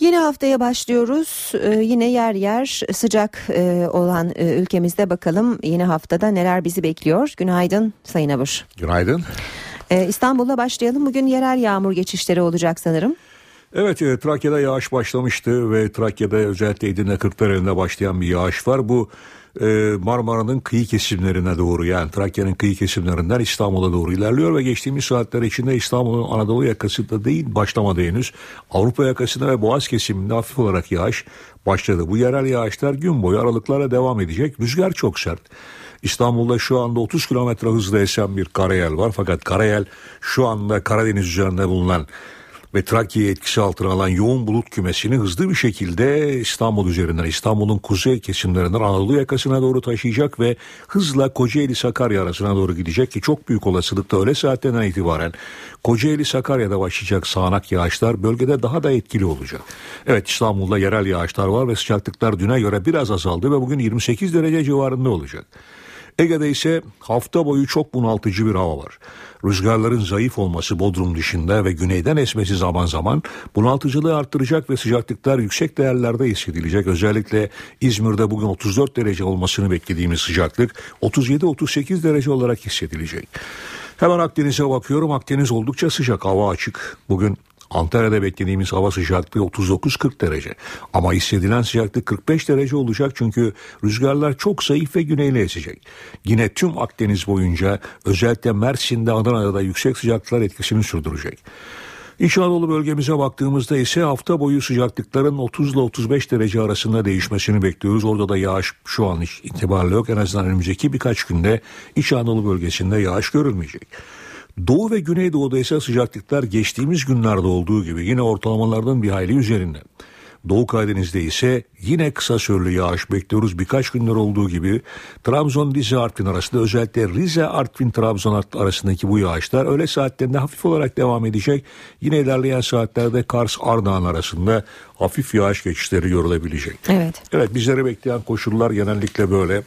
Yeni haftaya başlıyoruz. Ee, yine yer yer sıcak e, olan e, ülkemizde bakalım yeni haftada neler bizi bekliyor. Günaydın Sayın Abur. Günaydın. Ee, İstanbul'la başlayalım. Bugün yerel yağmur geçişleri olacak sanırım. Evet e, Trakya'da yağış başlamıştı ve Trakya'da özellikle Edirne Kırklareli'nde başlayan bir yağış var. Bu Marmara'nın kıyı kesimlerine doğru yani Trakya'nın kıyı kesimlerinden İstanbul'a doğru ilerliyor ve geçtiğimiz saatler içinde İstanbul'un Anadolu yakasında değil başlamadı henüz. Avrupa yakasında ve Boğaz kesiminde hafif olarak yağış başladı. Bu yerel yağışlar gün boyu aralıklarla devam edecek. Rüzgar çok sert. İstanbul'da şu anda 30 kilometre hızla esen bir karayel var. Fakat karayel şu anda Karadeniz üzerinde bulunan ve Trakya'yı etkisi altına alan yoğun bulut kümesini hızlı bir şekilde İstanbul üzerinden İstanbul'un kuzey kesimlerinden Anadolu yakasına doğru taşıyacak ve hızla Kocaeli Sakarya arasına doğru gidecek ki çok büyük olasılıkla öyle saatlerden itibaren Kocaeli Sakarya'da başlayacak sağanak yağışlar bölgede daha da etkili olacak. Evet İstanbul'da yerel yağışlar var ve sıcaklıklar düne göre biraz azaldı ve bugün 28 derece civarında olacak. Ege'de ise hafta boyu çok bunaltıcı bir hava var. Rüzgarların zayıf olması Bodrum dışında ve güneyden esmesi zaman zaman bunaltıcılığı arttıracak ve sıcaklıklar yüksek değerlerde hissedilecek. Özellikle İzmir'de bugün 34 derece olmasını beklediğimiz sıcaklık 37-38 derece olarak hissedilecek. Hemen Akdeniz'e bakıyorum. Akdeniz oldukça sıcak, hava açık. Bugün Antalya'da beklediğimiz hava sıcaklığı 39-40 derece. Ama hissedilen sıcaklık 45 derece olacak çünkü rüzgarlar çok zayıf ve güneyli esecek. Yine tüm Akdeniz boyunca özellikle Mersin'de Adana'da da yüksek sıcaklıklar etkisini sürdürecek. İç Anadolu bölgemize baktığımızda ise hafta boyu sıcaklıkların 30 ile 35 derece arasında değişmesini bekliyoruz. Orada da yağış şu an itibariyle yok. En azından önümüzdeki birkaç günde İç Anadolu bölgesinde yağış görülmeyecek. Doğu ve Güneydoğu'da ise sıcaklıklar geçtiğimiz günlerde olduğu gibi yine ortalamalardan bir hayli üzerinde. Doğu Karadeniz'de ise yine kısa süreli yağış bekliyoruz. Birkaç günler olduğu gibi Trabzon, Rize, Artvin arasında özellikle Rize, Artvin, Trabzon arasındaki bu yağışlar öğle saatlerinde hafif olarak devam edecek. Yine ilerleyen saatlerde Kars, Ardahan arasında hafif yağış geçişleri görülebilecek. Evet. Evet bizleri bekleyen koşullar genellikle böyle.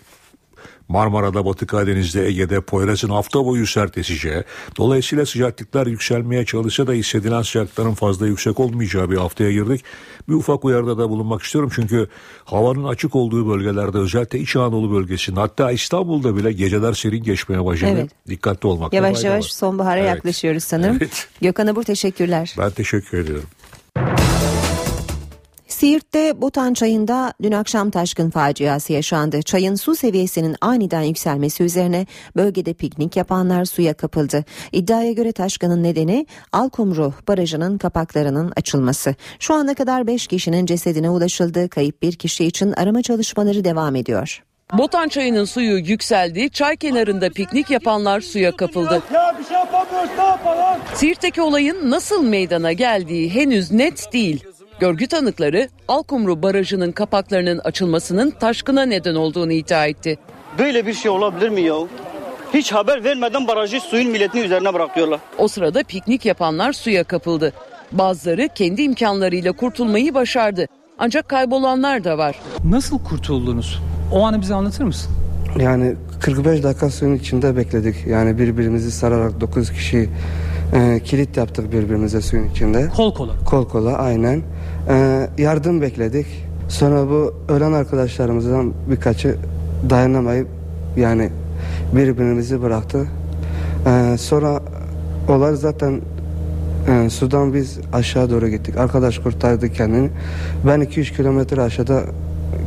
Marmara'da, Batı Karadeniz'de, Ege'de Poyraz'ın hafta boyu sert eseceği, dolayısıyla sıcaklıklar yükselmeye çalışsa da hissedilen sıcaklıkların fazla yüksek olmayacağı bir haftaya girdik. Bir ufak uyarıda da bulunmak istiyorum çünkü havanın açık olduğu bölgelerde özellikle İç Anadolu bölgesinde hatta İstanbul'da bile geceler serin geçmeye başladı. Evet. Dikkatli olmakta Yavaş yavaş var. sonbahara Evet. yaklaşıyoruz sanırım. Evet. Gökhan Abur teşekkürler. Ben teşekkür ediyorum. Siirt'te Botan Çayı'nda dün akşam taşkın faciası yaşandı. Çayın su seviyesinin aniden yükselmesi üzerine bölgede piknik yapanlar suya kapıldı. İddiaya göre taşkının nedeni Alkumru Barajı'nın kapaklarının açılması. Şu ana kadar 5 kişinin cesedine ulaşıldı. Kayıp bir kişi için arama çalışmaları devam ediyor. Botan çayının suyu yükseldi, çay kenarında piknik yapanlar suya kapıldı. Ya bir şey yapamıyoruz ne yapalım? Siirt'teki olayın nasıl meydana geldiği henüz net değil. Görgü tanıkları Alkumru Barajı'nın kapaklarının açılmasının taşkına neden olduğunu iddia etti. Böyle bir şey olabilir mi ya? Hiç haber vermeden barajı suyun milletin üzerine bırakıyorlar. O sırada piknik yapanlar suya kapıldı. Bazıları kendi imkanlarıyla kurtulmayı başardı. Ancak kaybolanlar da var. Nasıl kurtuldunuz? O anı bize anlatır mısın? Yani 45 dakika suyun içinde bekledik. Yani birbirimizi sararak 9 kişi e, kilit yaptık birbirimize suyun içinde. Kol kola. Kol kola aynen. E, yardım bekledik. Sonra bu ölen arkadaşlarımızdan birkaçı dayanamayıp yani birbirimizi bıraktı. E, sonra olay zaten e, sudan biz aşağı doğru gittik. Arkadaş kurtardı kendini. Ben 2-3 kilometre aşağıda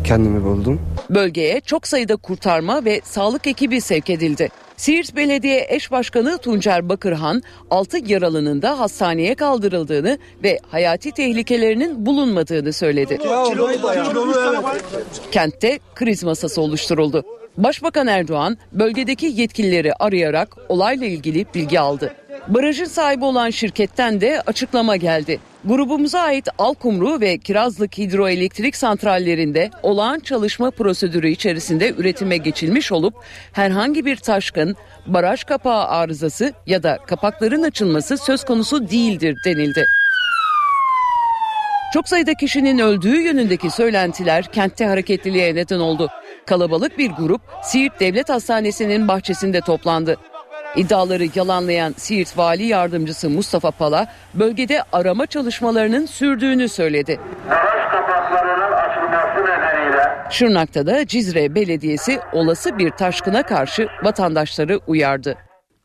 kendimi buldum. Bölgeye çok sayıda kurtarma ve sağlık ekibi sevk edildi. Siirt Belediye Eş Başkanı Tuncer Bakırhan, 6 yaralının da hastaneye kaldırıldığını ve hayati tehlikelerinin bulunmadığını söyledi. Kentte kriz masası oluşturuldu. Başbakan Erdoğan bölgedeki yetkilileri arayarak olayla ilgili bilgi aldı. Barajın sahibi olan şirketten de açıklama geldi. Grubumuza ait Alkumru ve Kirazlık hidroelektrik santrallerinde olağan çalışma prosedürü içerisinde üretime geçilmiş olup herhangi bir taşkın, baraj kapağı arızası ya da kapakların açılması söz konusu değildir denildi. Çok sayıda kişinin öldüğü yönündeki söylentiler kentte hareketliliğe neden oldu. Kalabalık bir grup Siirt Devlet Hastanesi'nin bahçesinde toplandı. İddiaları yalanlayan Siirt Vali Yardımcısı Mustafa Pala bölgede arama çalışmalarının sürdüğünü söyledi. Şırnak'ta da Cizre Belediyesi olası bir taşkına karşı vatandaşları uyardı.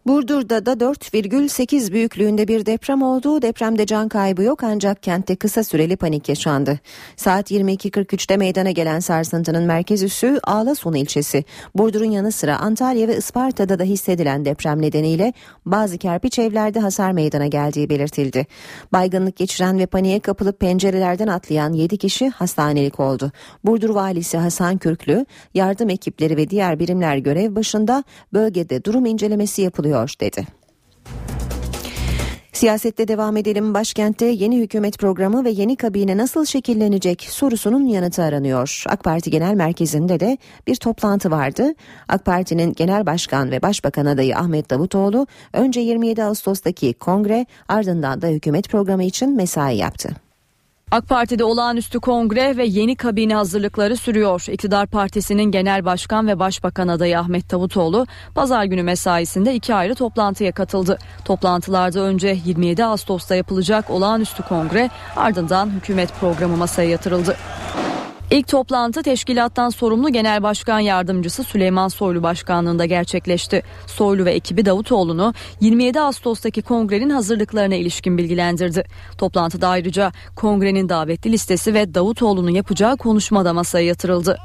Burdur'da da 4,8 büyüklüğünde bir deprem oldu. Depremde can kaybı yok ancak kentte kısa süreli panik yaşandı. Saat 22.43'te meydana gelen sarsıntının merkez üssü Ağlasun ilçesi. Burdur'un yanı sıra Antalya ve Isparta'da da hissedilen deprem nedeniyle bazı kerpiç evlerde hasar meydana geldiği belirtildi. Baygınlık geçiren ve paniğe kapılıp pencerelerden atlayan 7 kişi hastanelik oldu. Burdur valisi Hasan Kürklü, yardım ekipleri ve diğer birimler görev başında bölgede durum incelemesi yapılıyor dedi. Siyasette devam edelim. Başkentte yeni hükümet programı ve yeni kabine nasıl şekillenecek sorusunun yanıtı aranıyor. AK Parti Genel Merkezi'nde de bir toplantı vardı. AK Parti'nin Genel Başkan ve Başbakan adayı Ahmet Davutoğlu önce 27 Ağustos'taki kongre ardından da hükümet programı için mesai yaptı. AK Parti'de olağanüstü kongre ve yeni kabine hazırlıkları sürüyor. İktidar Partisi'nin genel başkan ve başbakan adayı Ahmet Davutoğlu pazar günü mesaisinde iki ayrı toplantıya katıldı. Toplantılarda önce 27 Ağustos'ta yapılacak olağanüstü kongre ardından hükümet programı masaya yatırıldı. İlk toplantı teşkilattan sorumlu Genel Başkan Yardımcısı Süleyman Soylu başkanlığında gerçekleşti. Soylu ve ekibi Davutoğlu'nu 27 Ağustos'taki kongrenin hazırlıklarına ilişkin bilgilendirdi. Toplantıda ayrıca kongrenin davetli listesi ve Davutoğlu'nun yapacağı konuşma da masaya yatırıldı.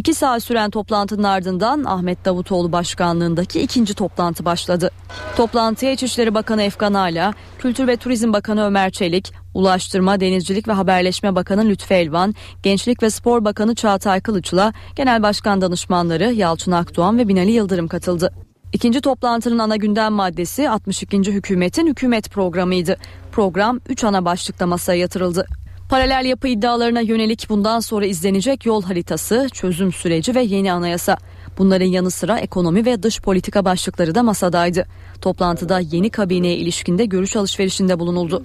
İki saat süren toplantının ardından Ahmet Davutoğlu başkanlığındaki ikinci toplantı başladı. Toplantıya İçişleri Bakanı Efkan Ala, Kültür ve Turizm Bakanı Ömer Çelik, Ulaştırma, Denizcilik ve Haberleşme Bakanı Lütfü Elvan, Gençlik ve Spor Bakanı Çağatay Kılıç'la Genel Başkan Danışmanları Yalçın Akdoğan ve Binali Yıldırım katıldı. İkinci toplantının ana gündem maddesi 62. hükümetin hükümet programıydı. Program 3 ana başlıkta masaya yatırıldı. Paralel yapı iddialarına yönelik bundan sonra izlenecek yol haritası, çözüm süreci ve yeni anayasa. Bunların yanı sıra ekonomi ve dış politika başlıkları da masadaydı. Toplantıda yeni kabineye ilişkinde görüş alışverişinde bulunuldu.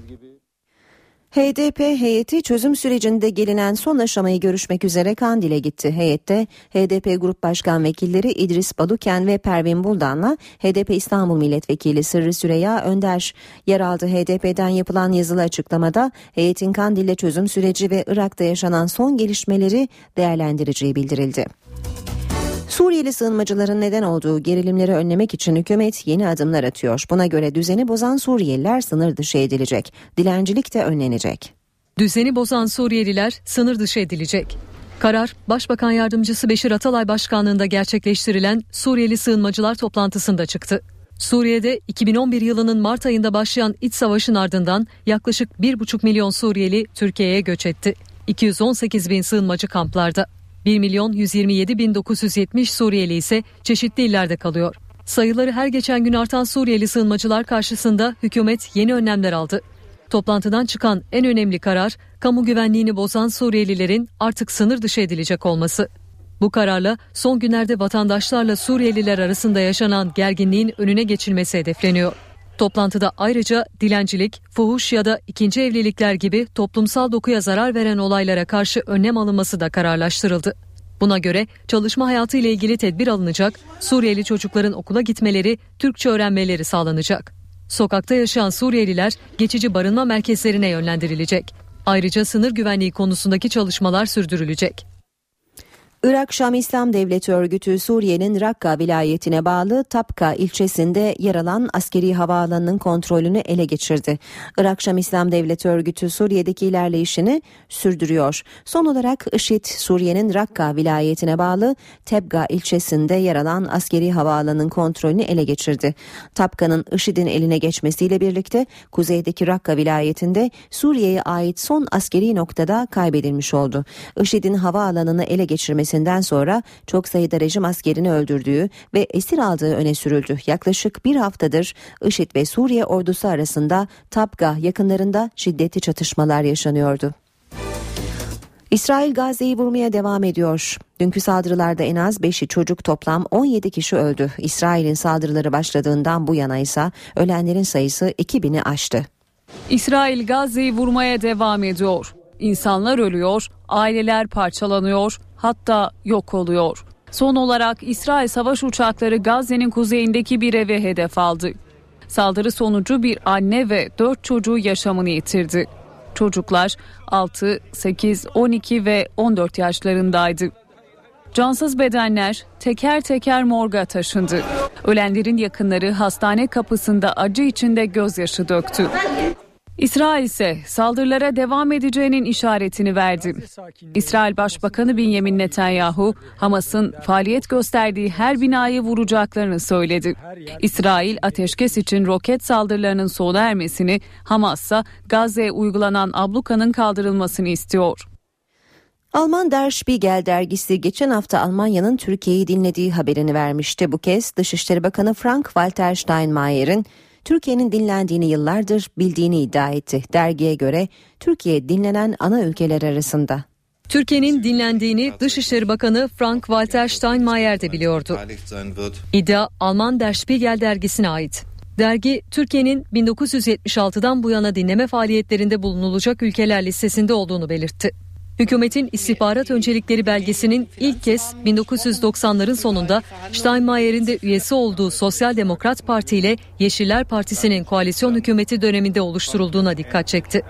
HDP heyeti çözüm sürecinde gelinen son aşamayı görüşmek üzere Kandil'e gitti. Heyette HDP Grup Başkan Vekilleri İdris Baluken ve Pervin Buldan'la HDP İstanbul Milletvekili Sırrı Süreyya Önder yer aldı. HDP'den yapılan yazılı açıklamada heyetin Kandil'le çözüm süreci ve Irak'ta yaşanan son gelişmeleri değerlendireceği bildirildi. Suriyeli sığınmacıların neden olduğu gerilimleri önlemek için hükümet yeni adımlar atıyor. Buna göre düzeni bozan Suriyeliler sınır dışı edilecek. Dilencilik de önlenecek. Düzeni bozan Suriyeliler sınır dışı edilecek. Karar, Başbakan Yardımcısı Beşir Atalay Başkanlığında gerçekleştirilen Suriyeli sığınmacılar toplantısında çıktı. Suriye'de 2011 yılının Mart ayında başlayan iç savaşın ardından yaklaşık 1,5 milyon Suriyeli Türkiye'ye göç etti. 218 bin sığınmacı kamplarda. 1 milyon 127 bin 970 Suriyeli ise çeşitli illerde kalıyor. Sayıları her geçen gün artan Suriyeli sığınmacılar karşısında hükümet yeni önlemler aldı. Toplantıdan çıkan en önemli karar, kamu güvenliğini bozan Suriyelilerin artık sınır dışı edilecek olması. Bu kararla son günlerde vatandaşlarla Suriyeliler arasında yaşanan gerginliğin önüne geçilmesi hedefleniyor. Toplantıda ayrıca dilencilik, fuhuş ya da ikinci evlilikler gibi toplumsal dokuya zarar veren olaylara karşı önlem alınması da kararlaştırıldı. Buna göre çalışma hayatı ile ilgili tedbir alınacak, Suriyeli çocukların okula gitmeleri, Türkçe öğrenmeleri sağlanacak. Sokakta yaşayan Suriyeliler geçici barınma merkezlerine yönlendirilecek. Ayrıca sınır güvenliği konusundaki çalışmalar sürdürülecek. Irak Şam İslam Devleti örgütü Suriye'nin Rakka vilayetine bağlı Tapka ilçesinde yer alan askeri havaalanının kontrolünü ele geçirdi. Irak Şam İslam Devleti örgütü Suriye'deki ilerleyişini sürdürüyor. Son olarak IŞİD Suriye'nin Rakka vilayetine bağlı Tebga ilçesinde yer alan askeri havaalanının kontrolünü ele geçirdi. Tapka'nın IŞİD'in eline geçmesiyle birlikte kuzeydeki Rakka vilayetinde Suriye'ye ait son askeri noktada kaybedilmiş oldu. IŞİD'in havaalanını ele geçirmesi hareketinden sonra çok sayıda rejim askerini öldürdüğü ve esir aldığı öne sürüldü. Yaklaşık bir haftadır IŞİD ve Suriye ordusu arasında Tapga yakınlarında şiddetli çatışmalar yaşanıyordu. İsrail Gazze'yi vurmaya devam ediyor. Dünkü saldırılarda en az 5'i çocuk toplam 17 kişi öldü. İsrail'in saldırıları başladığından bu yana ise ölenlerin sayısı 2000'i aştı. İsrail Gazze'yi vurmaya devam ediyor. İnsanlar ölüyor, aileler parçalanıyor, hatta yok oluyor. Son olarak İsrail savaş uçakları Gazze'nin kuzeyindeki bir eve hedef aldı. Saldırı sonucu bir anne ve 4 çocuğu yaşamını yitirdi. Çocuklar 6, 8, 12 ve 14 yaşlarındaydı. Cansız bedenler teker teker morga taşındı. Ölenlerin yakınları hastane kapısında acı içinde gözyaşı döktü. İsrail ise saldırılara devam edeceğinin işaretini verdi. İsrail Başbakanı Benjamin Netanyahu, Hamas'ın faaliyet gösterdiği her binayı vuracaklarını söyledi. İsrail ateşkes için roket saldırılarının sona ermesini, Hamas ise Gazze'ye uygulanan ablukanın kaldırılmasını istiyor. Alman Der Spiegel dergisi geçen hafta Almanya'nın Türkiye'yi dinlediği haberini vermişti. Bu kez Dışişleri Bakanı Frank-Walter Steinmeier'in Türkiye'nin dinlendiğini yıllardır bildiğini iddia etti. Dergiye göre Türkiye dinlenen ana ülkeler arasında. Türkiye'nin dinlendiğini Dışişleri Bakanı Frank-Walter Steinmeier de biliyordu. İddia Alman Der Spiegel dergisine ait. Dergi, Türkiye'nin 1976'dan bu yana dinleme faaliyetlerinde bulunulacak ülkeler listesinde olduğunu belirtti. Hükümetin istihbarat öncelikleri belgesinin ilk kez 1990'ların sonunda Steinmeier'in de üyesi olduğu Sosyal Demokrat Parti ile Yeşiller Partisi'nin koalisyon hükümeti döneminde oluşturulduğuna dikkat çekti.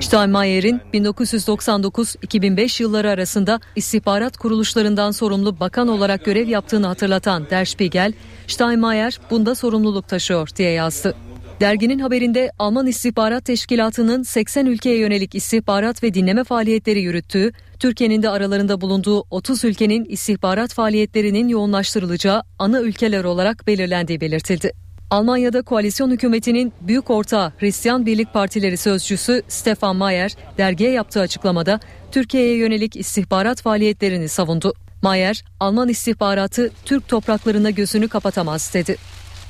Steinmeier'in 1999-2005 yılları arasında istihbarat kuruluşlarından sorumlu bakan olarak görev yaptığını hatırlatan Der Spiegel, Steinmeier bunda sorumluluk taşıyor diye yazdı. Derginin haberinde Alman İstihbarat Teşkilatı'nın 80 ülkeye yönelik istihbarat ve dinleme faaliyetleri yürüttüğü, Türkiye'nin de aralarında bulunduğu 30 ülkenin istihbarat faaliyetlerinin yoğunlaştırılacağı ana ülkeler olarak belirlendiği belirtildi. Almanya'da koalisyon hükümetinin büyük ortağı Hristiyan Birlik Partileri sözcüsü Stefan Mayer dergiye yaptığı açıklamada Türkiye'ye yönelik istihbarat faaliyetlerini savundu. Mayer, Alman istihbaratı Türk topraklarına gözünü kapatamaz dedi.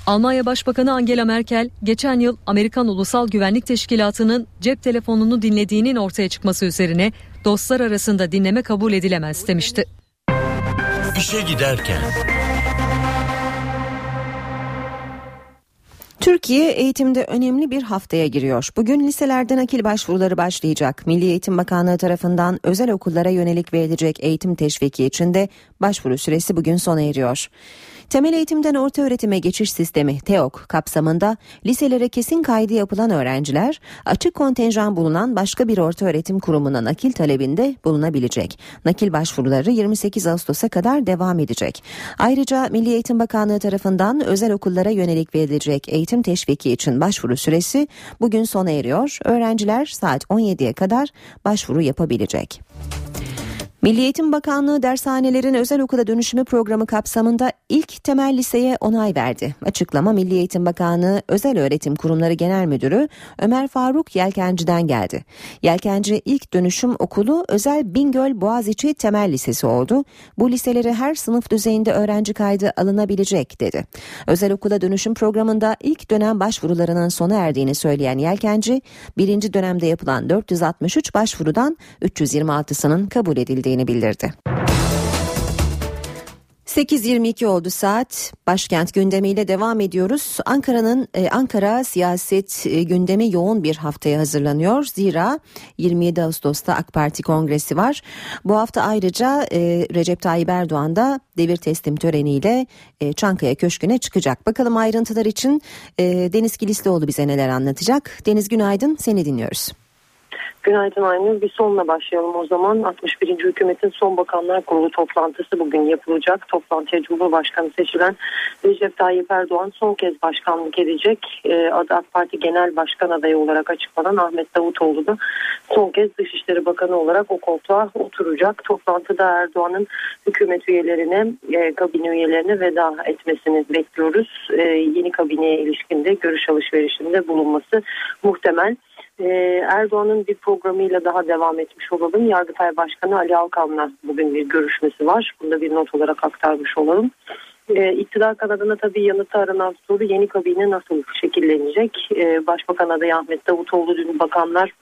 Almanya Başbakanı Angela Merkel geçen yıl Amerikan Ulusal Güvenlik Teşkilatı'nın cep telefonunu dinlediğinin ortaya çıkması üzerine dostlar arasında dinleme kabul edilemez demişti. İşe giderken Türkiye eğitimde önemli bir haftaya giriyor. Bugün liselerden akil başvuruları başlayacak. Milli Eğitim Bakanlığı tarafından özel okullara yönelik verilecek eğitim teşviki için de başvuru süresi bugün sona eriyor. Temel eğitimden orta öğretime geçiş sistemi TEOK kapsamında liselere kesin kaydı yapılan öğrenciler açık kontenjan bulunan başka bir orta öğretim kurumuna nakil talebinde bulunabilecek. Nakil başvuruları 28 Ağustos'a kadar devam edecek. Ayrıca Milli Eğitim Bakanlığı tarafından özel okullara yönelik verilecek eğitim teşviki için başvuru süresi bugün sona eriyor. Öğrenciler saat 17'ye kadar başvuru yapabilecek. Milli Eğitim Bakanlığı dershanelerin özel okula dönüşümü programı kapsamında ilk temel liseye onay verdi. Açıklama Milli Eğitim Bakanlığı Özel Öğretim Kurumları Genel Müdürü Ömer Faruk Yelkenci'den geldi. Yelkenci ilk dönüşüm okulu Özel Bingöl Boğaziçi Temel Lisesi oldu. Bu liselere her sınıf düzeyinde öğrenci kaydı alınabilecek dedi. Özel okula dönüşüm programında ilk dönem başvurularının sona erdiğini söyleyen Yelkenci, birinci dönemde yapılan 463 başvurudan 326'sının kabul edildiğini edildiğini bildirdi. 8.22 oldu saat. Başkent gündemiyle devam ediyoruz. Ankara'nın e, Ankara siyaset e, gündemi yoğun bir haftaya hazırlanıyor. Zira 27 Ağustos'ta AK Parti kongresi var. Bu hafta ayrıca e, Recep Tayyip Erdoğan da devir teslim töreniyle Çankaya Köşkü'ne çıkacak. Bakalım ayrıntılar için e, Deniz Kilislioğlu bize neler anlatacak. Deniz günaydın seni dinliyoruz. Günaydın Aynur. Bir sonla başlayalım o zaman. 61. Hükümetin son bakanlar kurulu toplantısı bugün yapılacak. Toplantıya Cumhurbaşkanı seçilen Recep Tayyip Erdoğan son kez başkanlık edecek. Ee, adı AK Parti Genel Başkan adayı olarak açıklanan Ahmet Davutoğlu da son kez Dışişleri Bakanı olarak o koltuğa oturacak. Toplantıda Erdoğan'ın hükümet üyelerine, e, kabine üyelerine veda etmesini bekliyoruz. E, yeni kabineye ilişkinde görüş alışverişinde bulunması muhtemel. Ee, Erdoğan'ın bir programıyla daha devam etmiş olalım. Yargıtay Başkanı Ali Alkan'la bugün bir görüşmesi var. Bunu da bir not olarak aktarmış olalım. Ee, iktidar kanadına tabii yanıtı aranan soru yeni kabine nasıl şekillenecek? Ee, Başbakan adayı Ahmet Davutoğlu dün bakanlar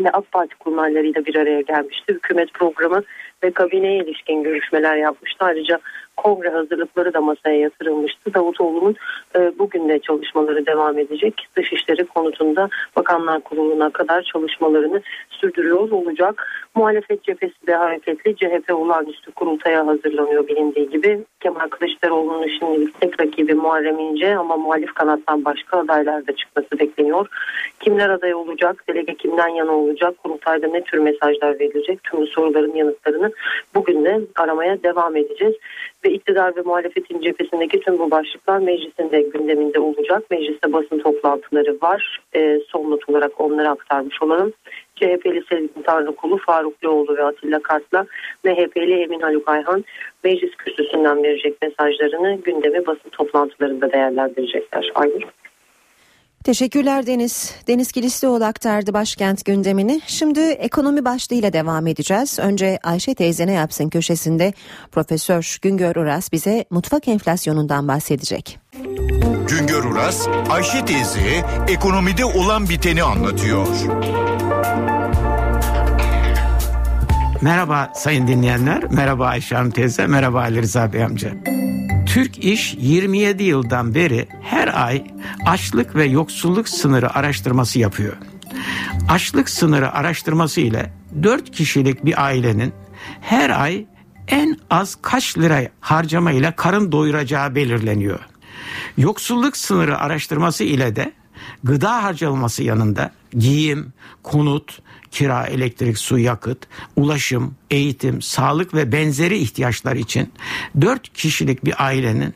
ve AK Parti kurmaylarıyla bir araya gelmişti. Hükümet programı ve kabineye ilişkin görüşmeler yapmıştı. Ayrıca kongre hazırlıkları da masaya yatırılmıştı. Davutoğlu'nun e, bugün de çalışmaları devam edecek. Dışişleri konutunda Bakanlar Kurulu'na kadar çalışmalarını sürdürüyor olacak. Muhalefet cephesi de hareketli. CHP olağanüstü kurultaya hazırlanıyor bilindiği gibi. Kemal Kılıçdaroğlu'nun şimdilik tek rakibi Muharrem İnce ama muhalif kanattan başka adaylar da çıkması bekleniyor. Kimler aday olacak? Delege kimden yana olacak? Kurultayda ne tür mesajlar verilecek? Tüm soruların yanıtlarını bugün de aramaya devam edeceğiz. Ve iktidar ve muhalefetin cephesindeki tüm bu başlıklar meclisin de gündeminde olacak. Mecliste basın toplantıları var. E, son not olarak onları aktarmış olalım. CHP'li Sezgin Tanrıkulu, Faruk Loğlu ve Atilla Kart'la MHP'li Emin Haluk Ayhan meclis kürsüsünden verecek mesajlarını gündemi basın toplantılarında değerlendirecekler. Aynur. Teşekkürler Deniz. Deniz Kilislioğlu aktardı başkent gündemini. Şimdi ekonomi başlığıyla devam edeceğiz. Önce Ayşe teyze ne yapsın köşesinde Profesör Güngör Uras bize mutfak enflasyonundan bahsedecek. Güngör Uras, Ayşe teyze ekonomide olan biteni anlatıyor. Merhaba sayın dinleyenler, merhaba Ayşe Hanım teyze, merhaba Ali Rıza Bey amca. Türk İş 27 yıldan beri her ay açlık ve yoksulluk sınırı araştırması yapıyor. Açlık sınırı araştırması ile 4 kişilik bir ailenin her ay en az kaç lira harcama ile karın doyuracağı belirleniyor. Yoksulluk sınırı araştırması ile de gıda harcaması yanında giyim, konut, kira, elektrik, su, yakıt, ulaşım, eğitim, sağlık ve benzeri ihtiyaçlar için 4 kişilik bir ailenin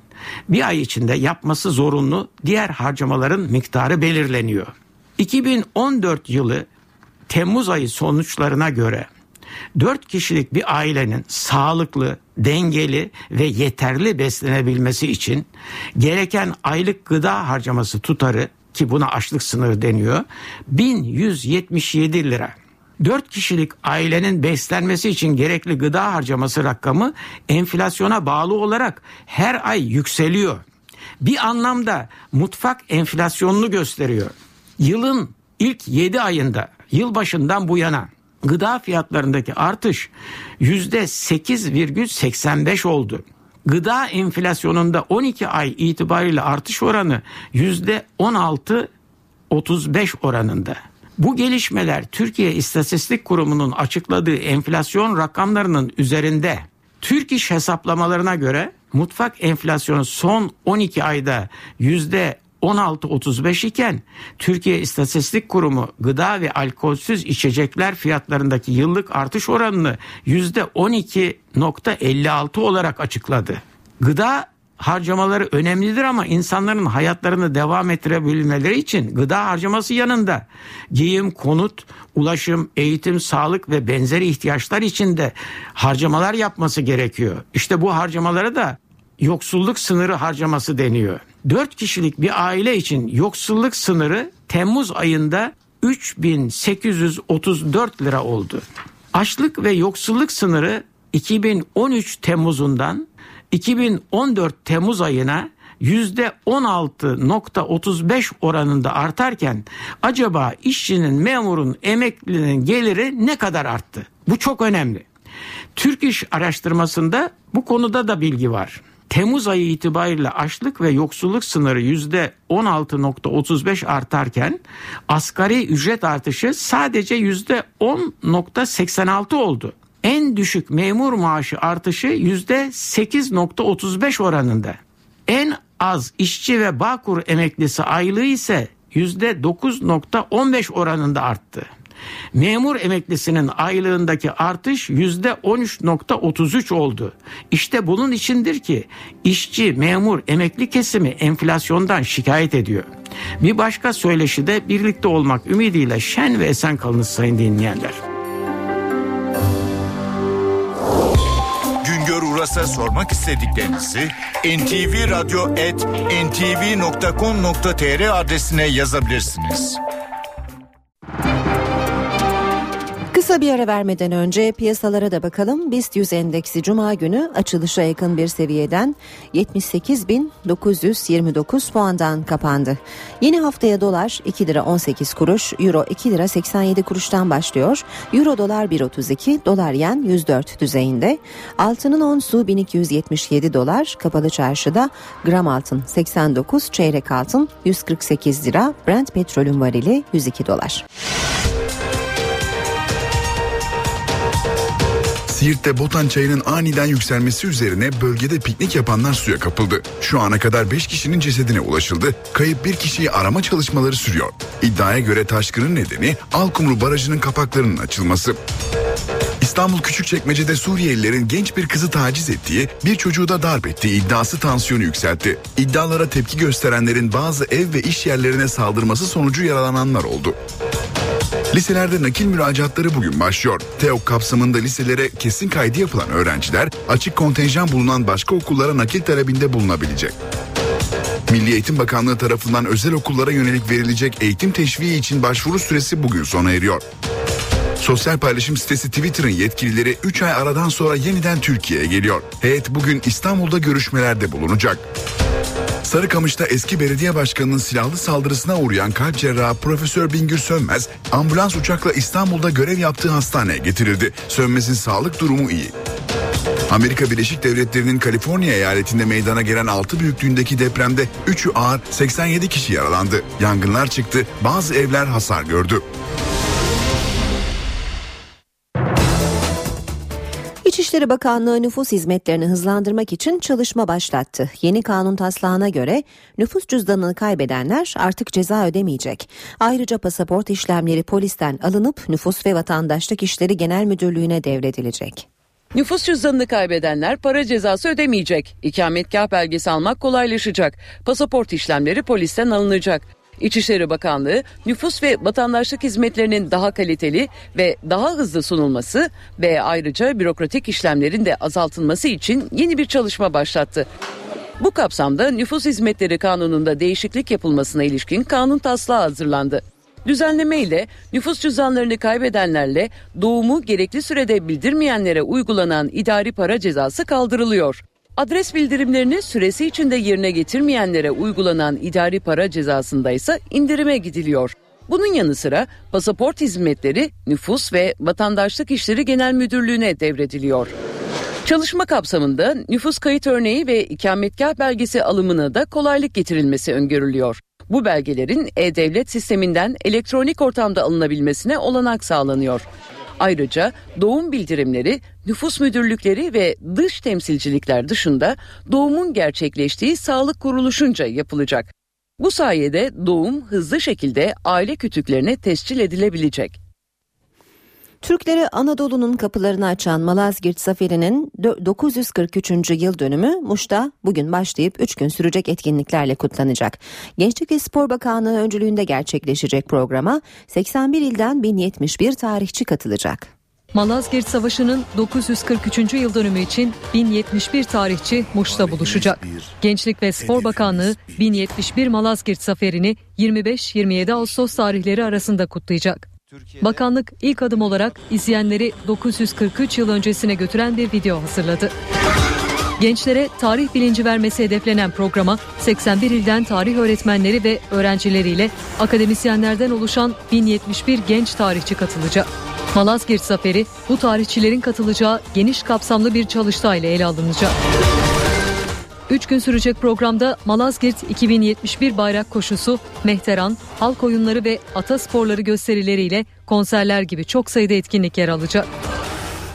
bir ay içinde yapması zorunlu diğer harcamaların miktarı belirleniyor. 2014 yılı Temmuz ayı sonuçlarına göre 4 kişilik bir ailenin sağlıklı, dengeli ve yeterli beslenebilmesi için gereken aylık gıda harcaması tutarı ki buna açlık sınırı deniyor 1177 lira. 4 kişilik ailenin beslenmesi için gerekli gıda harcaması rakamı enflasyona bağlı olarak her ay yükseliyor. Bir anlamda mutfak enflasyonunu gösteriyor. Yılın ilk 7 ayında yılbaşından bu yana gıda fiyatlarındaki artış %8,85 oldu. Gıda enflasyonunda 12 ay itibariyle artış oranı %16-35 oranında. Bu gelişmeler Türkiye İstatistik Kurumu'nun açıkladığı enflasyon rakamlarının üzerinde. Türk İş hesaplamalarına göre mutfak enflasyonu son 12 ayda yüzde 16.35 iken Türkiye İstatistik Kurumu gıda ve alkolsüz içecekler fiyatlarındaki yıllık artış oranını %12.56 olarak açıkladı. Gıda harcamaları önemlidir ama insanların hayatlarını devam ettirebilmeleri için gıda harcaması yanında giyim, konut, ulaşım, eğitim, sağlık ve benzeri ihtiyaçlar için de harcamalar yapması gerekiyor. İşte bu harcamalara da yoksulluk sınırı harcaması deniyor. 4 kişilik bir aile için yoksulluk sınırı Temmuz ayında 3834 lira oldu. Açlık ve yoksulluk sınırı 2013 Temmuz'undan 2014 Temmuz ayına %16.35 oranında artarken acaba işçinin, memurun, emeklinin geliri ne kadar arttı? Bu çok önemli. Türk İş araştırmasında bu konuda da bilgi var. Temmuz ayı itibariyle açlık ve yoksulluk sınırı %16.35 artarken asgari ücret artışı sadece %10.86 oldu en düşük memur maaşı artışı yüzde 8.35 oranında. En az işçi ve Bağkur emeklisi aylığı ise yüzde 9.15 oranında arttı. Memur emeklisinin aylığındaki artış yüzde 13.33 oldu. İşte bunun içindir ki işçi, memur, emekli kesimi enflasyondan şikayet ediyor. Bir başka söyleşi de birlikte olmak ümidiyle şen ve esen kalınız sayın dinleyenler. Uras'a sormak istediklerinizi ntvradio.ntv.com.tr adresine yazabilirsiniz. Kısa bir ara vermeden önce piyasalara da bakalım. BIST 100 endeksi cuma günü açılışa yakın bir seviyeden 78.929 puandan kapandı. Yeni haftaya dolar 2 lira 18 kuruş, euro 2 lira 87 kuruştan başlıyor. Euro dolar 1.32, dolar yen 104 düzeyinde. Altının onsu 1277 dolar, kapalı çarşıda gram altın 89, çeyrek altın 148 lira, Brent petrolün varili 102 dolar. Siirt'te Botan çayının aniden yükselmesi üzerine bölgede piknik yapanlar suya kapıldı. Şu ana kadar 5 kişinin cesedine ulaşıldı. Kayıp bir kişiyi arama çalışmaları sürüyor. İddiaya göre taşkının nedeni Alkumru Barajı'nın kapaklarının açılması. İstanbul Küçükçekmece'de Suriyelilerin genç bir kızı taciz ettiği, bir çocuğu da darp ettiği iddiası tansiyonu yükseltti. İddialara tepki gösterenlerin bazı ev ve iş yerlerine saldırması sonucu yaralananlar oldu. Liselerde nakil müracaatları bugün başlıyor. TEOK kapsamında liselere kesin kaydı yapılan öğrenciler açık kontenjan bulunan başka okullara nakil talebinde bulunabilecek. Milli Eğitim Bakanlığı tarafından özel okullara yönelik verilecek eğitim teşviği için başvuru süresi bugün sona eriyor. Sosyal paylaşım sitesi Twitter'ın yetkilileri 3 ay aradan sonra yeniden Türkiye'ye geliyor. Heyet bugün İstanbul'da görüşmelerde bulunacak. Sarıkamış'ta eski belediye başkanının silahlı saldırısına uğrayan kalp cerrahı Profesör Bingür Sönmez, ambulans uçakla İstanbul'da görev yaptığı hastaneye getirildi. Sönmez'in sağlık durumu iyi. Amerika Birleşik Devletleri'nin Kaliforniya eyaletinde meydana gelen 6 büyüklüğündeki depremde 3'ü ağır 87 kişi yaralandı. Yangınlar çıktı, bazı evler hasar gördü. İçişleri Bakanlığı nüfus hizmetlerini hızlandırmak için çalışma başlattı. Yeni kanun taslağına göre nüfus cüzdanını kaybedenler artık ceza ödemeyecek. Ayrıca pasaport işlemleri polisten alınıp Nüfus ve Vatandaşlık İşleri Genel Müdürlüğü'ne devredilecek. Nüfus cüzdanını kaybedenler para cezası ödemeyecek. İkametgah belgesi almak kolaylaşacak. Pasaport işlemleri polisten alınacak. İçişleri Bakanlığı nüfus ve vatandaşlık hizmetlerinin daha kaliteli ve daha hızlı sunulması ve ayrıca bürokratik işlemlerin de azaltılması için yeni bir çalışma başlattı. Bu kapsamda nüfus hizmetleri kanununda değişiklik yapılmasına ilişkin kanun taslağı hazırlandı. Düzenleme ile nüfus cüzdanlarını kaybedenlerle doğumu gerekli sürede bildirmeyenlere uygulanan idari para cezası kaldırılıyor. Adres bildirimlerini süresi içinde yerine getirmeyenlere uygulanan idari para cezasında ise indirime gidiliyor. Bunun yanı sıra pasaport hizmetleri Nüfus ve Vatandaşlık İşleri Genel Müdürlüğü'ne devrediliyor. Çalışma kapsamında nüfus kayıt örneği ve ikametgah belgesi alımına da kolaylık getirilmesi öngörülüyor. Bu belgelerin e-devlet sisteminden elektronik ortamda alınabilmesine olanak sağlanıyor. Ayrıca doğum bildirimleri nüfus müdürlükleri ve dış temsilcilikler dışında doğumun gerçekleştiği sağlık kuruluşunca yapılacak. Bu sayede doğum hızlı şekilde aile kütüklerine tescil edilebilecek. Türklere Anadolu'nun kapılarını açan Malazgirt Zaferi'nin 943. yıl dönümü Muş'ta bugün başlayıp 3 gün sürecek etkinliklerle kutlanacak. Gençlik ve Spor Bakanlığı öncülüğünde gerçekleşecek programa 81 ilden 1071 tarihçi katılacak. Malazgirt Savaşı'nın 943. yıl dönümü için 1071 tarihçi Muş'ta buluşacak. Gençlik ve Spor Bakanlığı 1071 Malazgirt Zaferi'ni 25-27 Ağustos tarihleri arasında kutlayacak. Bakanlık ilk adım olarak izleyenleri 943 yıl öncesine götüren bir video hazırladı. Gençlere tarih bilinci vermesi hedeflenen programa 81 ilden tarih öğretmenleri ve öğrencileriyle akademisyenlerden oluşan 1071 genç tarihçi katılacak. Malazgirt Zaferi bu tarihçilerin katılacağı geniş kapsamlı bir çalıştayla ele alınacak. 3 gün sürecek programda Malazgirt 2071 bayrak koşusu, mehteran, halk oyunları ve ata sporları gösterileriyle konserler gibi çok sayıda etkinlik yer alacak.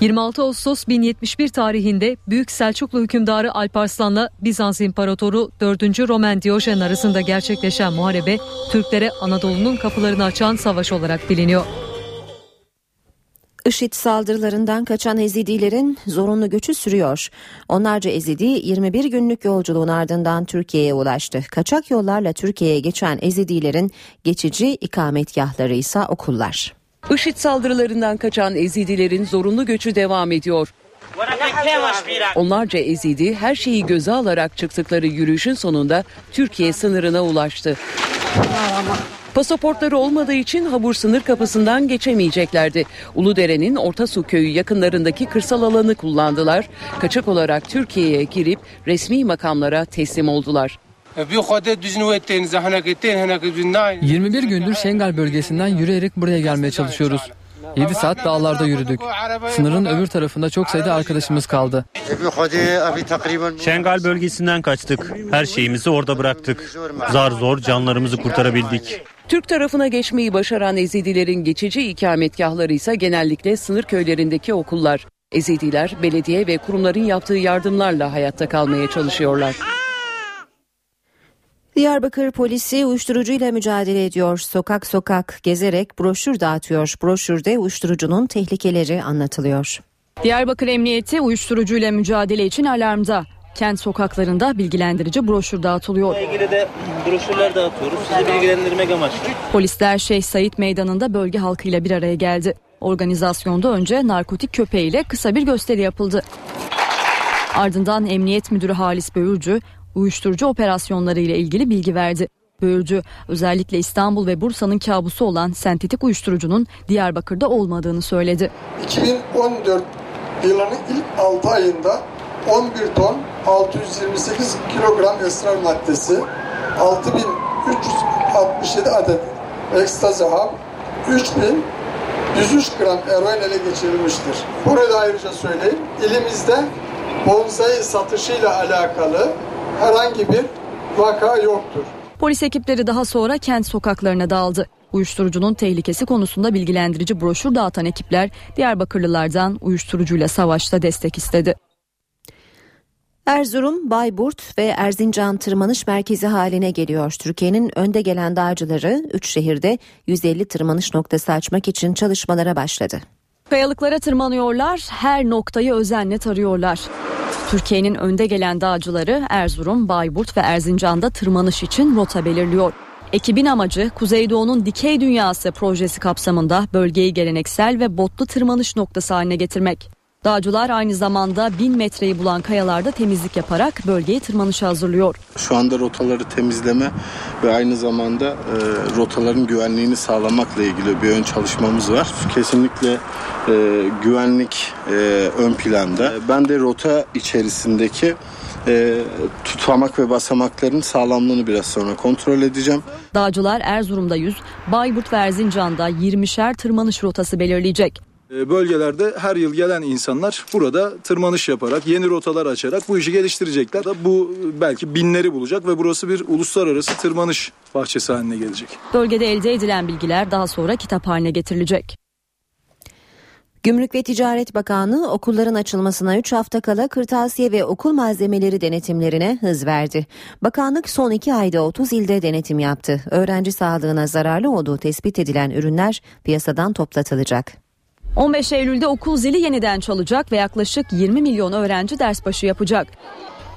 26 Ağustos 1071 tarihinde Büyük Selçuklu hükümdarı Alparslan'la Bizans İmparatoru 4. Roman Diyojen arasında gerçekleşen muharebe Türklere Anadolu'nun kapılarını açan savaş olarak biliniyor. IŞİD saldırılarından kaçan Ezidilerin zorunlu göçü sürüyor. Onlarca Ezidi 21 günlük yolculuğun ardından Türkiye'ye ulaştı. Kaçak yollarla Türkiye'ye geçen Ezidilerin geçici ikametgahları ise okullar. IŞİD saldırılarından kaçan Ezidilerin zorunlu göçü devam ediyor. Onlarca Ezidi her şeyi göze alarak çıktıkları yürüyüşün sonunda Türkiye sınırına ulaştı. Pasaportları olmadığı için Habur sınır kapısından geçemeyeceklerdi. Uludere'nin Ortasu köyü yakınlarındaki kırsal alanı kullandılar. Kaçak olarak Türkiye'ye girip resmi makamlara teslim oldular. 21 gündür Şengal bölgesinden yürüyerek buraya gelmeye çalışıyoruz. 7 saat dağlarda yürüdük. Sınırın öbür tarafında çok sayıda arkadaşımız kaldı. Şengal bölgesinden kaçtık. Her şeyimizi orada bıraktık. Zar zor canlarımızı kurtarabildik. Türk tarafına geçmeyi başaran Ezidilerin geçici ikametgahları ise genellikle sınır köylerindeki okullar. Ezidiler belediye ve kurumların yaptığı yardımlarla hayatta kalmaya çalışıyorlar. Diyarbakır polisi uyuşturucuyla mücadele ediyor. Sokak sokak gezerek broşür dağıtıyor. Broşürde uyuşturucunun tehlikeleri anlatılıyor. Diyarbakır Emniyeti uyuşturucuyla mücadele için alarmda. Kent sokaklarında bilgilendirici broşür dağıtılıyor. ilgili de broşürler dağıtıyoruz. Sizi bilgilendirmek amaçlı. Polisler Şeyh Said Meydanı'nda bölge halkıyla bir araya geldi. Organizasyonda önce narkotik köpeğiyle kısa bir gösteri yapıldı. Ardından Emniyet Müdürü Halis Böğürcü uyuşturucu operasyonları ile ilgili bilgi verdi. Böğürcü özellikle İstanbul ve Bursa'nın kabusu olan sentetik uyuşturucunun Diyarbakır'da olmadığını söyledi. 2014 yılının ilk 6 ayında 11 ton 628 kilogram esrar maddesi, 6367 adet ekstazi hap, 3103 gram eroin ele geçirilmiştir. Burada ayrıca söyleyeyim, ilimizde bonsai satışıyla alakalı herhangi bir vaka yoktur. Polis ekipleri daha sonra kent sokaklarına dağıldı. Uyuşturucunun tehlikesi konusunda bilgilendirici broşür dağıtan ekipler Diyarbakırlılardan uyuşturucuyla savaşta destek istedi. Erzurum, Bayburt ve Erzincan tırmanış merkezi haline geliyor. Türkiye'nin önde gelen dağcıları 3 şehirde 150 tırmanış noktası açmak için çalışmalara başladı. Kayalıklara tırmanıyorlar, her noktayı özenle tarıyorlar. Türkiye'nin önde gelen dağcıları Erzurum, Bayburt ve Erzincan'da tırmanış için rota belirliyor. Ekibin amacı Kuzeydoğu'nun Dikey Dünyası projesi kapsamında bölgeyi geleneksel ve botlu tırmanış noktası haline getirmek. Dağcılar aynı zamanda 1000 metreyi bulan kayalarda temizlik yaparak bölgeyi tırmanışa hazırlıyor. Şu anda rotaları temizleme ve aynı zamanda e, rotaların güvenliğini sağlamakla ilgili bir ön çalışmamız var. Kesinlikle e, güvenlik e, ön planda. Ben de rota içerisindeki e, tutamak ve basamakların sağlamlığını biraz sonra kontrol edeceğim. Dağcılar Erzurum'da 100, Bayburt ve Erzincan'da 20'şer tırmanış rotası belirleyecek. E, bölgelerde her yıl gelen insanlar burada tırmanış yaparak, yeni rotalar açarak bu işi geliştirecekler. Bu belki binleri bulacak ve burası bir uluslararası tırmanış bahçesi haline gelecek. Bölgede elde edilen bilgiler daha sonra kitap haline getirilecek. Gümrük ve Ticaret Bakanlığı okulların açılmasına 3 hafta kala kırtasiye ve okul malzemeleri denetimlerine hız verdi. Bakanlık son 2 ayda 30 ilde denetim yaptı. Öğrenci sağlığına zararlı olduğu tespit edilen ürünler piyasadan toplatılacak. 15 Eylül'de okul zili yeniden çalacak ve yaklaşık 20 milyon öğrenci ders başı yapacak.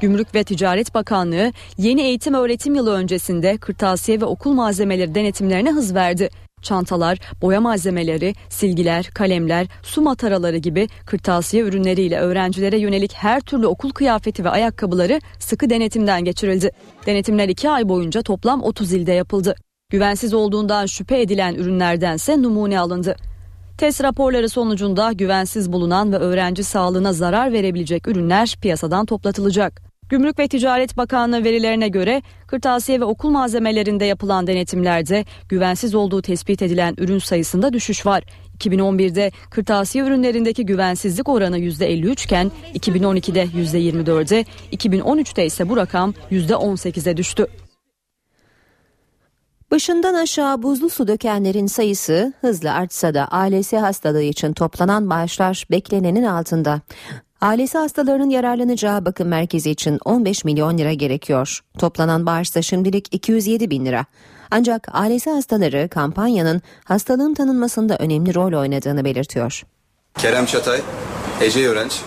Gümrük ve Ticaret Bakanlığı yeni eğitim öğretim yılı öncesinde kırtasiye ve okul malzemeleri denetimlerine hız verdi. Çantalar, boya malzemeleri, silgiler, kalemler, su mataraları gibi kırtasiye ürünleriyle öğrencilere yönelik her türlü okul kıyafeti ve ayakkabıları sıkı denetimden geçirildi. Denetimler 2 ay boyunca toplam 30 ilde yapıldı. Güvensiz olduğundan şüphe edilen ürünlerdense numune alındı. Test raporları sonucunda güvensiz bulunan ve öğrenci sağlığına zarar verebilecek ürünler piyasadan toplatılacak. Gümrük ve Ticaret Bakanlığı verilerine göre kırtasiye ve okul malzemelerinde yapılan denetimlerde güvensiz olduğu tespit edilen ürün sayısında düşüş var. 2011'de kırtasiye ürünlerindeki güvensizlik oranı %53 iken 2012'de %24'e, 2013'te ise bu rakam %18'e düştü. Başından aşağı buzlu su dökenlerin sayısı hızla artsa da ALS hastalığı için toplanan bağışlar beklenenin altında. ALS hastalarının yararlanacağı bakım merkezi için 15 milyon lira gerekiyor. Toplanan bağış da şimdilik 207 bin lira. Ancak ALS hastaları kampanyanın hastalığın tanınmasında önemli rol oynadığını belirtiyor. Kerem Çatay, Ece Yörenç,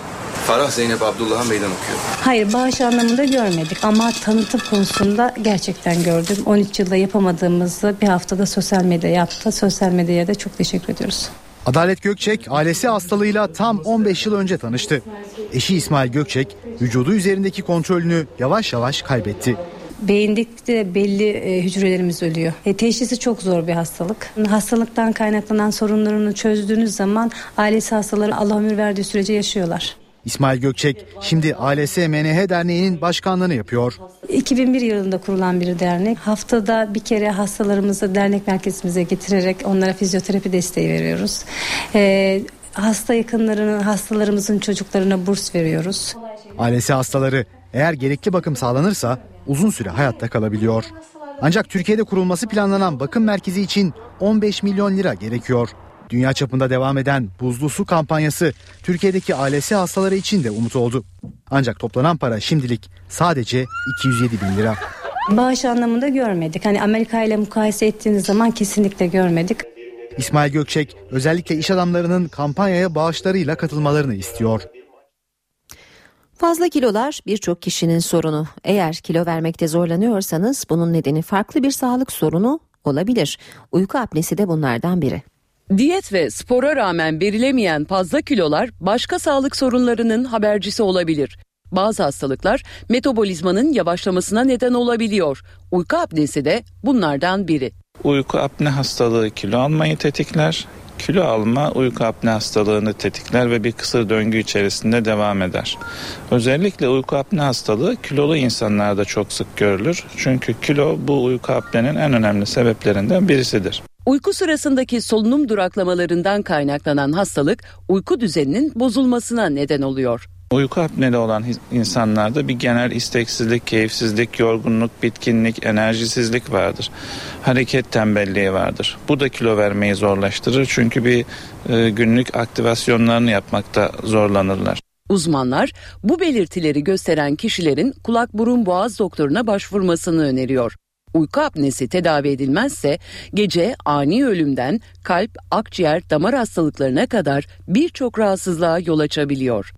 Farah Zeynep Abdullah'a meydan okuyor. Hayır bağış anlamında görmedik ama tanıtım konusunda gerçekten gördüm. 13 yılda yapamadığımızı bir haftada sosyal medya yaptı. Sosyal medyaya da çok teşekkür ediyoruz. Adalet Gökçek ailesi hastalığıyla tam 15 yıl önce tanıştı. Eşi İsmail Gökçek vücudu üzerindeki kontrolünü yavaş yavaş kaybetti. Beyindeki belli e, hücrelerimiz ölüyor. E, teşhisi çok zor bir hastalık. Hastalıktan kaynaklanan sorunlarını çözdüğünüz zaman ailesi hastaları Allah ömür verdiği sürece yaşıyorlar. İsmail Gökçek şimdi ALS MNH Derneği'nin başkanlığını yapıyor. 2001 yılında kurulan bir dernek. Haftada bir kere hastalarımızı dernek merkezimize getirerek onlara fizyoterapi desteği veriyoruz. Ee, hasta yakınlarının, hastalarımızın çocuklarına burs veriyoruz. ALS hastaları eğer gerekli bakım sağlanırsa uzun süre hayatta kalabiliyor. Ancak Türkiye'de kurulması planlanan bakım merkezi için 15 milyon lira gerekiyor. Dünya çapında devam eden buzlu su kampanyası Türkiye'deki ALS hastaları için de umut oldu. Ancak toplanan para şimdilik sadece 207 bin lira. Bağış anlamında görmedik. Hani Amerika ile mukayese ettiğiniz zaman kesinlikle görmedik. İsmail Gökçek özellikle iş adamlarının kampanyaya bağışlarıyla katılmalarını istiyor. Fazla kilolar birçok kişinin sorunu. Eğer kilo vermekte zorlanıyorsanız bunun nedeni farklı bir sağlık sorunu olabilir. Uyku apnesi de bunlardan biri. Diyet ve spora rağmen verilemeyen fazla kilolar başka sağlık sorunlarının habercisi olabilir. Bazı hastalıklar metabolizmanın yavaşlamasına neden olabiliyor. Uyku apnesi de bunlardan biri. Uyku apne hastalığı kilo almayı tetikler. Kilo alma uyku apne hastalığını tetikler ve bir kısır döngü içerisinde devam eder. Özellikle uyku apne hastalığı kilolu insanlarda çok sık görülür. Çünkü kilo bu uyku apnenin en önemli sebeplerinden birisidir. Uyku sırasındaki solunum duraklamalarından kaynaklanan hastalık uyku düzeninin bozulmasına neden oluyor. Uyku apneli olan insanlarda bir genel isteksizlik, keyifsizlik, yorgunluk, bitkinlik, enerjisizlik vardır. Hareket tembelliği vardır. Bu da kilo vermeyi zorlaştırır çünkü bir e, günlük aktivasyonlarını yapmakta zorlanırlar. Uzmanlar bu belirtileri gösteren kişilerin kulak burun boğaz doktoruna başvurmasını öneriyor. Uyku apnesi tedavi edilmezse gece ani ölümden kalp, akciğer, damar hastalıklarına kadar birçok rahatsızlığa yol açabiliyor.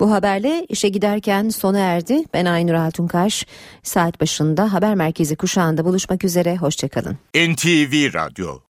Bu haberle işe giderken sona erdi. Ben Aynur Altunkaş. Saat başında haber merkezi kuşağında buluşmak üzere. Hoşçakalın. NTV Radyo